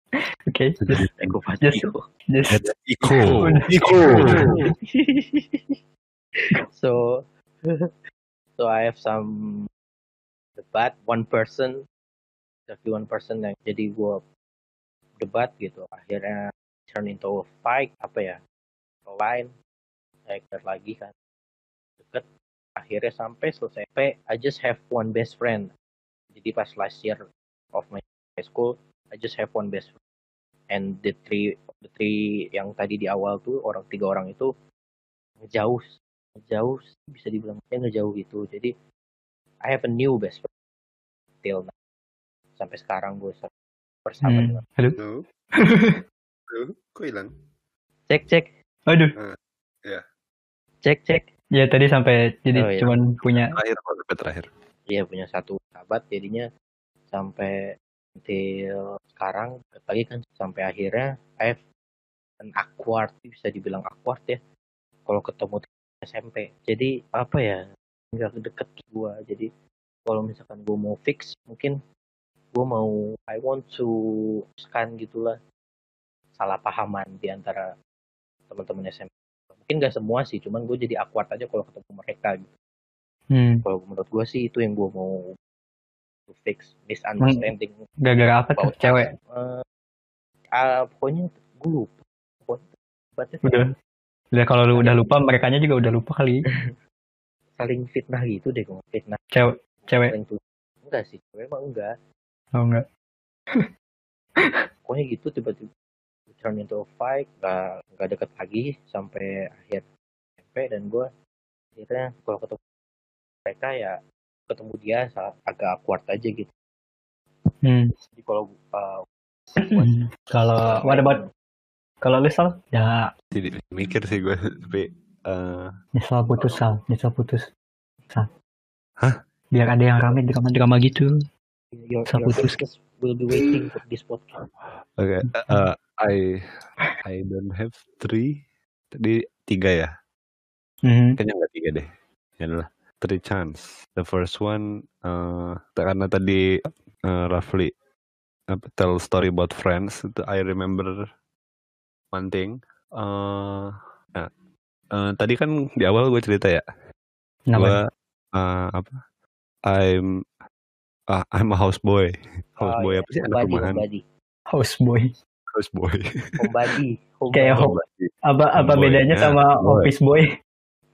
Oke, just ego Just- patrio. just Iko. Iko. so so I have some debat one person tapi one person yang jadi gue debat gitu akhirnya turn into a fight apa ya deket lagi kan deket akhirnya sampai selesai sampai I just have one best friend jadi pas last year of my high school I just have one best friend and the three the three yang tadi di awal tuh orang tiga orang itu ngejauh ngejauh bisa dibilang ya ngejauh gitu jadi I have a new best friend till now. sampai sekarang gue bersama Hmm. dengan Halo. Halo. Kok hilang? cek cek Aduh. cek cek Ya tadi sampai jadi Oh, iya. cuman punya Terakhir terakhir. dia punya satu sahabat jadinya sampai until sekarang lagi kan sampai akhirnya I have an awkward bisa dibilang awkward ya kalau ketemu SMP jadi apa ya nggak deket gua jadi kalau misalkan gua mau fix mungkin gua mau I want to scan gitulah salah pahaman di antara teman-teman SMP mungkin nggak semua sih cuman gue jadi awkward aja kalau ketemu mereka gitu hmm, kalau menurut gue sih itu yang gue mau fix misunderstanding gara-gara apa tuh? Cewek. us. Eh, ah, pokoknya gue lupa pokoknya Udah. Udah kalau lu udah lupa, mereka juga udah lupa kali. saling fitnah gitu deh gue fitnah Cewek, cewek. enggak sih cewek emang enggak Oh enggak. pokoknya gitu tiba-tiba turn into a fight nggak nggak deket lagi sampai akhir SMP dan gue akhirnya kalau ketemu mereka ya ketemu dia agak awkward aja gitu Hmm. jadi kalau uh, Kalau what about kalau lu Sal? Ya, Jadi mikir sih gue tapi eh nyesal putus Sal, nyesal putus. Sal. Hah? Biar ada yang rame drama-drama gitu. your, Sa your putus. Will be waiting for this podcast. Oke eh, I I don't have three. Tadi tiga ya? Mhm. kayaknya nggak tiga deh. Ya adalah three chance. The first one eh karena tadi eh, roughly apa, tell story about friends. Itu I remember one thing. Eh nah, eh, tadi kan di awal gue cerita ya? Gue eh, apa I'm ah, I'm a houseboy houseboy iya. apa sih anak rumahan Houseboy. houseboy homebody, Kayak home- Apa apa Boy, bedanya ya, sama boy. office boy?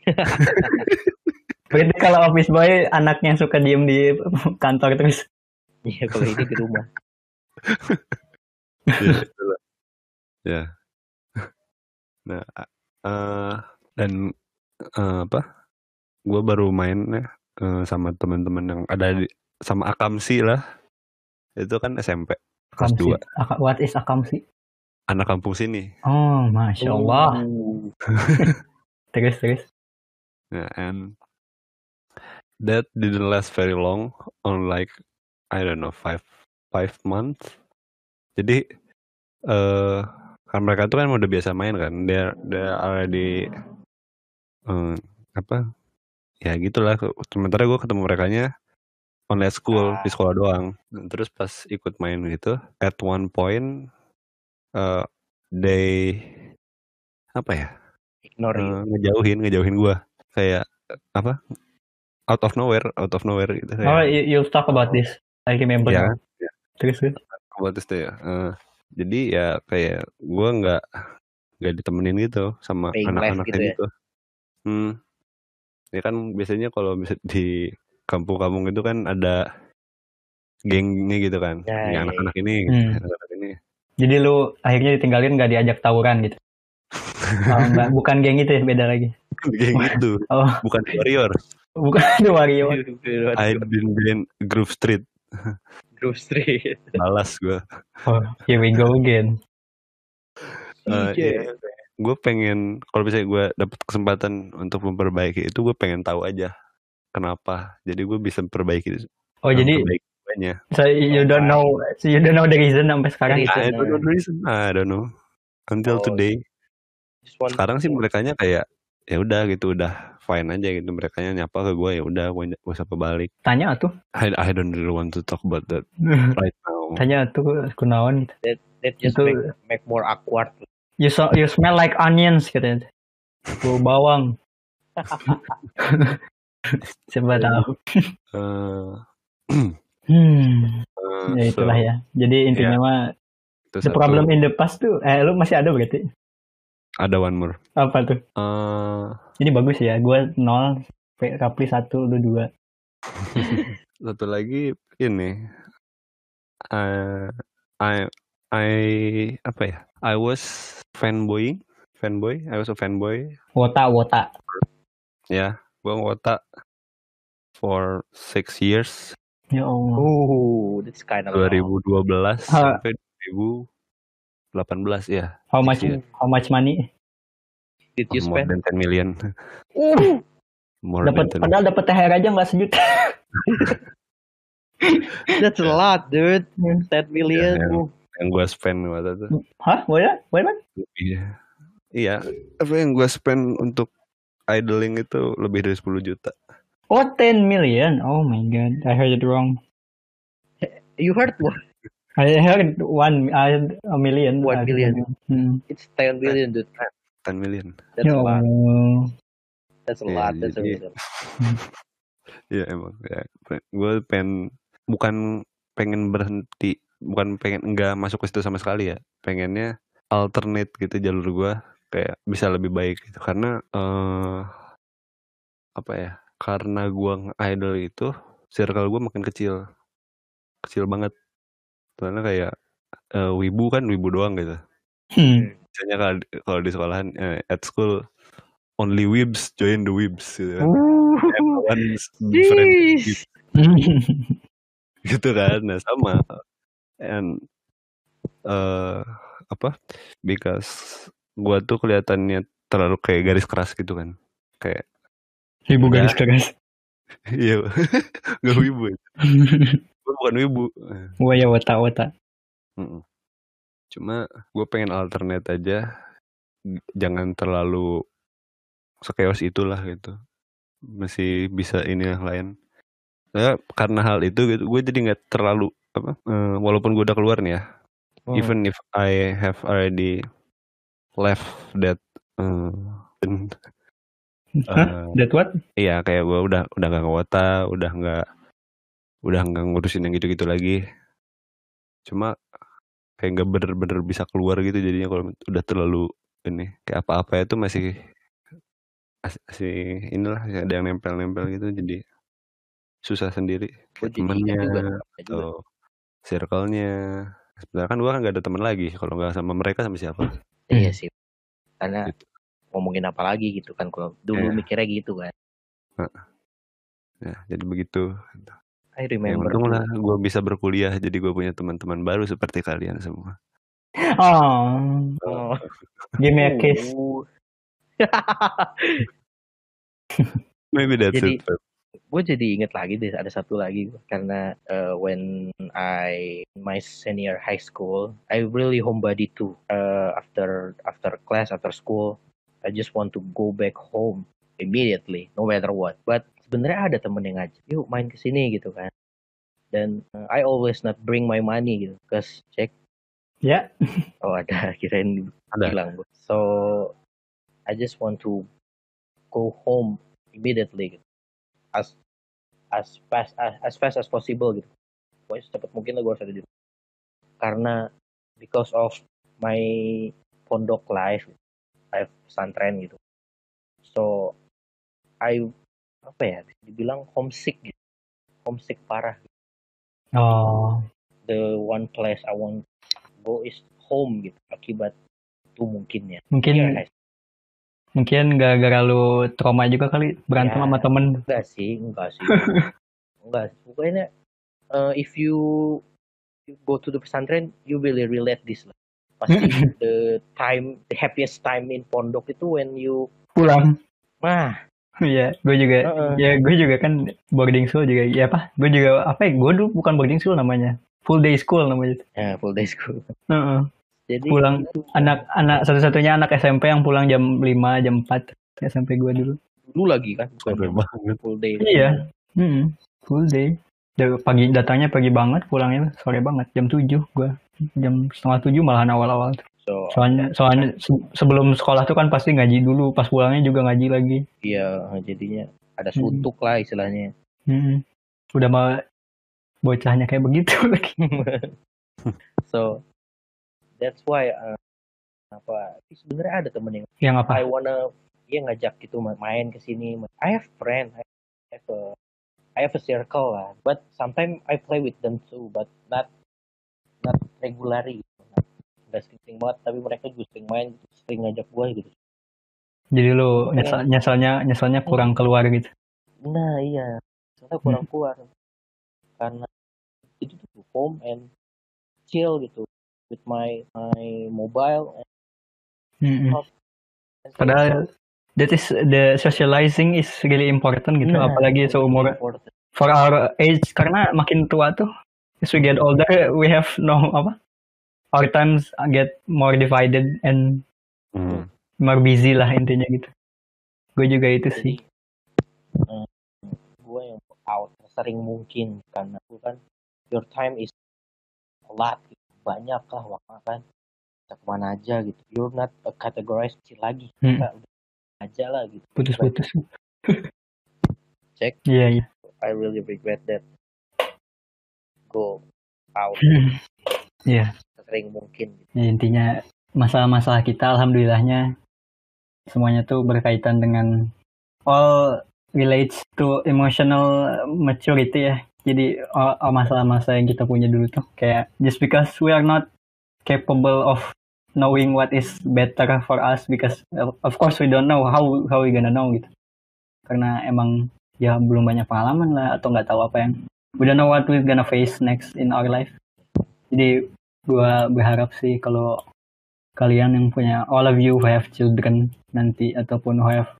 Berarti kalau office boy anaknya suka diem di kantor terus. Iya, kalau ini di rumah. ya itulah. ya nah eh dan eh, apa gue baru main ya eh, sama teman-teman yang ada di sama akamsi lah itu kan SMP kelas Akamsi. 2 Aka- What is akamsi? anak kampung sini Oh, masya Allah. Uh, Terus terus. Yeah, and that didn't last very long, on like I don't know five five months. Jadi eh kan mereka tuh kan udah biasa main kan, dia dia already eh, apa ya gitulah. Sementara gue ketemu mereka online school di sekolah doang. Dan terus pas ikut main gitu, at one point eh they apa ya? ignore you. Eh, ngejauhin ngejauhin gua kayak eh, apa out of nowhere out of nowhere gitu kayak Oh, you, you'll talk about this. I remember. ya. Terus terus. about this tuh ya Eh, jadi ya kayak gua nggak nggak ditemenin gitu sama Playing anak-anak live kayak gitu ya? gitu hmm ya kan biasanya kalau bisa di kampung-kampung itu kan ada gengnya gitu kan Ya, Ini ya, anak-anak ini Hmm. anak-anak ini Jadi lu akhirnya ditinggalin nggak diajak tawuran gitu. Oh, enggak, bukan geng itu ya, beda lagi. geng itu Oh, bukan warrior bukan Wario. I been been Groove Street Groove Street. balas gua Oh, here we go again. CJ. iya. gue pengen kalau misalnya gue dapet kesempatan untuk memperbaiki itu gue pengen tahu aja kenapa jadi gue bisa memperbaiki Oh jadi memperbaiki semuanya. so you don't know so you don't know the reason sampai sekarang. Reason. I don't know the reason I don't know until Oh, today sekarang sih mereka kayak ya udah gitu udah fine aja gitu mereka nyapa ke gue ya udah gue gue sapa balik Tanya tuh. I, I don't really want to talk about that right now Tanya tuh kunaon gitu. that just Itu- make, make more awkward. You so, you smell like onions katanya. Bau bawang. Siapa tahu. Eh, Hmm, eh, ya itulah so, ya. Jadi intinya mah itu the satu. problem in the past tuh eh lu masih ada berarti. ada one more Apa tuh? Eh, Ini bagus ya. Gua 0, Rapli 1, lu 2. satu lagi ini eh, I I apa ya I was fanboying fanboy I was a fanboy Wota, wota. ya gue ngotak for six years Ya Allah. Oh, that's kind of 2012 Ha. sampai 2018 ya How much Iya. how much money? Did you more spend? than 10 million Uh, more dapat than 10 padahal dapat THR aja nggak sejuta. That's a lot, dude. Hmm. 10 million. Iya, Oh, yang gue spend waktu itu Hah? What? what? iya iya apa yang gue spend untuk idling itu lebih dari 10 juta Oh, 10 million. Oh my god, I heard it wrong. You heard what? I heard one I- a million. One million. Hmm. It's 10 million, dude. 10 million That's Ya a lot. Allah. That's a Iya, lot. That's a jadi- lot. Iya emang ya. Gue pengen bukan pengen berhenti, bukan pengen enggak masuk ke situ sama sekali ya. Pengennya alternate gitu jalur gue kayak bisa lebih baik gitu karena eh apa ya? Karena gue idol itu circle gue makin kecil, kecil banget. Karena kayak eh, wibu kan wibu doang gitu. Hmm. Misalnya kalau kalau di sekolahan eh, at school only wibs join the wibs gitu kan. Everyone's different gitu kan nah sama and eh apa because gua tuh kelihatannya terlalu kayak garis keras gitu kan kayak Ibu garis keras. iya gak wibu ya. gua bukan wibu Eh, Wah ya wota. mm-mm. cuma gue pengen alternate aja jangan terlalu sekeos itulah gitu masih bisa ini yang lain ya, karena hal itu gitu gue jadi nggak terlalu apa eh, walaupun gue udah keluar nih ya Hmm. even if I have already left that uh, uh, That what? iya kayak gue udah udah nggak ngewota udah nggak udah nggak ngurusin yang gitu-gitu lagi. Cuma kayak nggak bener-bener bisa keluar gitu jadinya kalau udah terlalu ini kayak apa-apa itu masih as- masih inilah masih ada yang nempel-nempel gitu jadi susah sendiri. Ingat temennya atau circle-nya. Sebenarnya kan gue kan gak ada teman lagi kalau nggak sama mereka sama siapa Iya sih. Karena Gitu. ngomongin apa lagi gitu kan kalau dulu Iya. mikirnya gitu kan. ya jadi begitu I yang remember. tuh. lah gue bisa berkuliah jadi gue punya teman-teman baru seperti kalian semua Oh, Oh. give me a kiss. Maybe that's Jadi- it gue jadi inget lagi deh ada satu lagi karena uh, when I my senior high school I really homebody too uh, after after class after school I just want to go back home immediately no matter what but sebenarnya ada temen yang ngajak yuk main ke sini gitu kan dan uh, I always not bring my money gitu cause check Ya. oh ada kirain Ada. bilang gua. so I just want to go home immediately gitu. As as fast as, as fast as possible gitu pokoknya secepat mungkin lah gue harus ada di rumah. karena because of my pondok life life pesantren gitu so I apa ya dibilang homesick gitu homesick parah Oh. the one place I want to go is home gitu akibat itu mungkin ya Mungkin guys. Mungkin gara-gara lu trauma juga kali berantem Ya. sama temen. enggak sih enggak sih enggak sih. pokoknya uh, if you, you go to the pesantren you really relate this lah pasti the time the happiest time in pondok itu when you pulang mah Iya, gue juga, Heeh. ya gue juga kan boarding school juga, ya apa? Gue juga apa ya? Gue dulu bukan boarding school namanya, full day school namanya. ya full day school Heeh. Jadi Pulang anak-anak satu-satunya anak SMP yang pulang jam 5, jam 4 SMP gue dulu. dulu lagi kan bukan Capek banget. full day Iya. Mm-mm. Full day. Dari pagi datangnya pagi banget, pulangnya sore banget, jam 7 gue. Jam setengah tujuh malahan awal-awal. tuh. so Soalnya soalnya se- sebelum sekolah tuh kan pasti ngaji dulu, pas pulangnya juga ngaji lagi. iya jadinya ada Hmm. suntuk lah istilahnya Mm-mm. Udah mah bocahnya kayak begitu lagi. so that's why uh, apa sebenarnya ada temen yang Yang apa? I wanna dia ngajak gitu ma- main ke sini I have friend I have a I have a circle lah but sometimes I play with them too but not not regularly nggak sering banget tapi mereka juga sering main sering ngajak gue gitu. Jadi lu nyesel, nyeselnya nyeselnya kurang keluar gitu. nah iya. Soalnya kurang keluar. Karena itu tuh home and chill gitu with my my mobile and, Mm-mm. and Padahal that is the socializing is really important gitu, Nah, apalagi seumur important. for our age karena makin tua tuh as we get older we have no apa our times get more divided and Hmm. more busy lah intinya gitu gue juga itu sih jadi gue yang out sering mungkin karena gue kan your time is a lot gitu. Banyak lah waktu kan. Bisa ke mana aja gitu. You're not a categorized kecil lagi. Hmm. Kita udah aja lah gitu. Putus-putus. Cek. iya iya. I really regret that. Go out. Iya. sering mungkin gitu. Ya, intinya masalah-masalah kita alhamdulillahnya semuanya tuh berkaitan dengan all relates to emotional maturity ya jadi all- all masalah-masalah yang kita punya dulu tuh kayak just because we are not capable of knowing what is better for us because of- of course we don't know how how we gonna know gitu. Karena emang ya belum banyak pengalaman lah atau nggak tahu apa yang we don't know what we gonna face next in our life. Jadi gua berharap sih kalau kalian yang punya all of you who have children nanti ataupun who have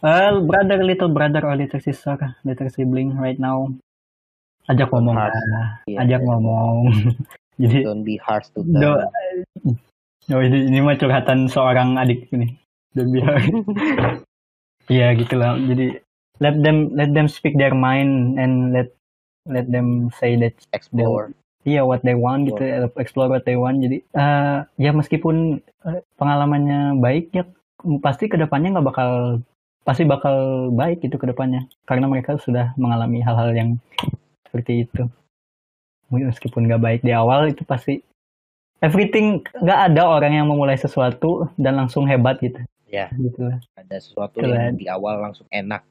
well, brother little brother or little sister little sibling right now ajak ngomong. Harsh. lah Iya, ajak iya. ngomong. Jadi don't be harsh to do, them oh, ini, ini mah curhatan seorang adik ini. Dan biar Iya gitulah jadi let them let them speak their mind and let let them say that explore. Iya what they want gitu explore. what they want. Jadi eh, ya meskipun eh, pengalamannya baik ya pasti ke depannya nggak bakal pasti bakal baik gitu ke depannya karena mereka sudah mengalami hal-hal yang seperti itu meskipun nggak baik di awal itu pasti everything nggak ada orang yang memulai sesuatu dan langsung hebat gitu ya gitu lah ada sesuatu Keren. yang di awal langsung enak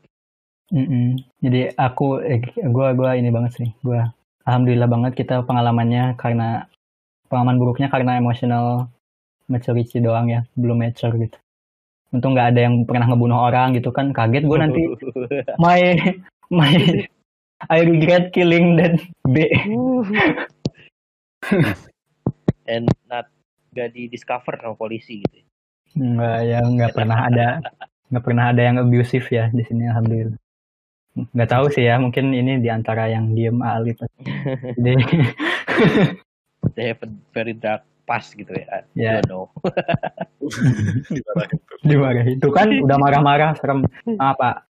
Mm-mm. Jadi aku, eh, gua, gua ini banget sih. Gua alhamdulillah banget kita pengalamannya karena pengalaman buruknya karena emotional maturity doang ya, belum mature gitu. Untung nggak ada yang pernah ngebunuh orang gitu kan, kaget gue nanti my my I regret killing that B. and not gak di discover sama polisi gitu Nggak ya, nggak pernah ada, nggak pernah ada yang abusive ya di sini alhamdulillah. Nggak tahu sih ya, mungkin ini di antara yang diem alif. Jadi they have a very dark past gitu ya Ya. Don't know Dimarahin dimarahin itu kan udah marah-marah serem apa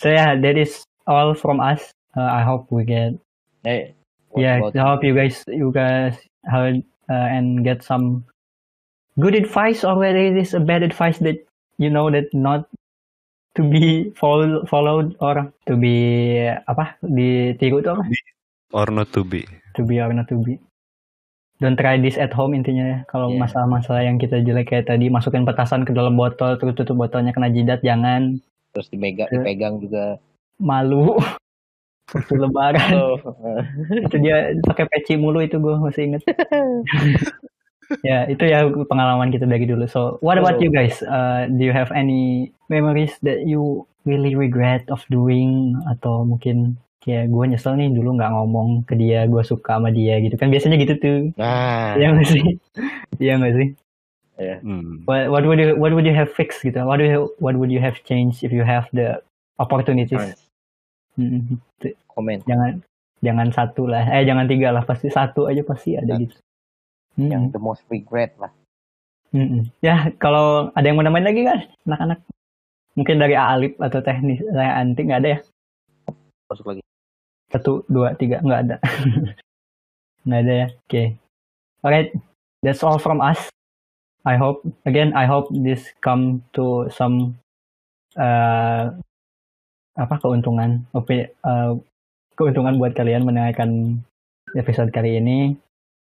so yeah that is all from us Uh, I hope we get hey yeah I hope you guys you guys heard uh, and get some good advice or whether it is a bad advice that you know that not to be follow, followed or to be apa ditiru tuh apa Or not to be. to be or not to be. Don't try this at home intinya ya. Kalau Iya. masalah-masalah yang kita jelek kayak tadi, masukin petasan ke dalam botol, terus tutup botolnya kena jidat, jangan terus dimegang Ya. dipegang juga malu. Waktu lebaran oh, itu dia pakai peci mulu itu gue masih inget. ya itu ya pengalaman kita dari dulu. So what about Oh. you guys? Uh, do you have any memories that you really regret of doing atau mungkin kayak gue nyesel nih dulu nggak ngomong ke dia gue suka sama dia gitu kan biasanya gitu tuh Nah, Iya nggak sih iya nggak sih Hmm. what, what would you what would you have fixed gitu? What do you what would you have changed if you have the opportunities? Chance. Mm, komen jangan jangan satu lah. Eh jangan tiga lah. Pasti satu aja pasti ada gitu Mm, yang the most regret lah. mm, mm. ya kalau ada yang mau namain lagi kan? Anak-anak. Mungkin dari Alip atau teknis saya anti nggak ada ya? Masuk lagi. satu dua tiga nggak ada. Nggak ada ya? Oke. Alright. That's all from us I hope again I hope this come to some uh, apa keuntungan uh, keuntungan buat kalian mendengarkan episode kali ini.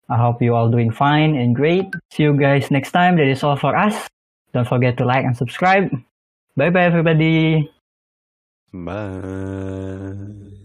I hope you all doing fine and great. See you guys next time. That is all for us. Don't forget to like and subscribe. Bye bye everybody. Bye.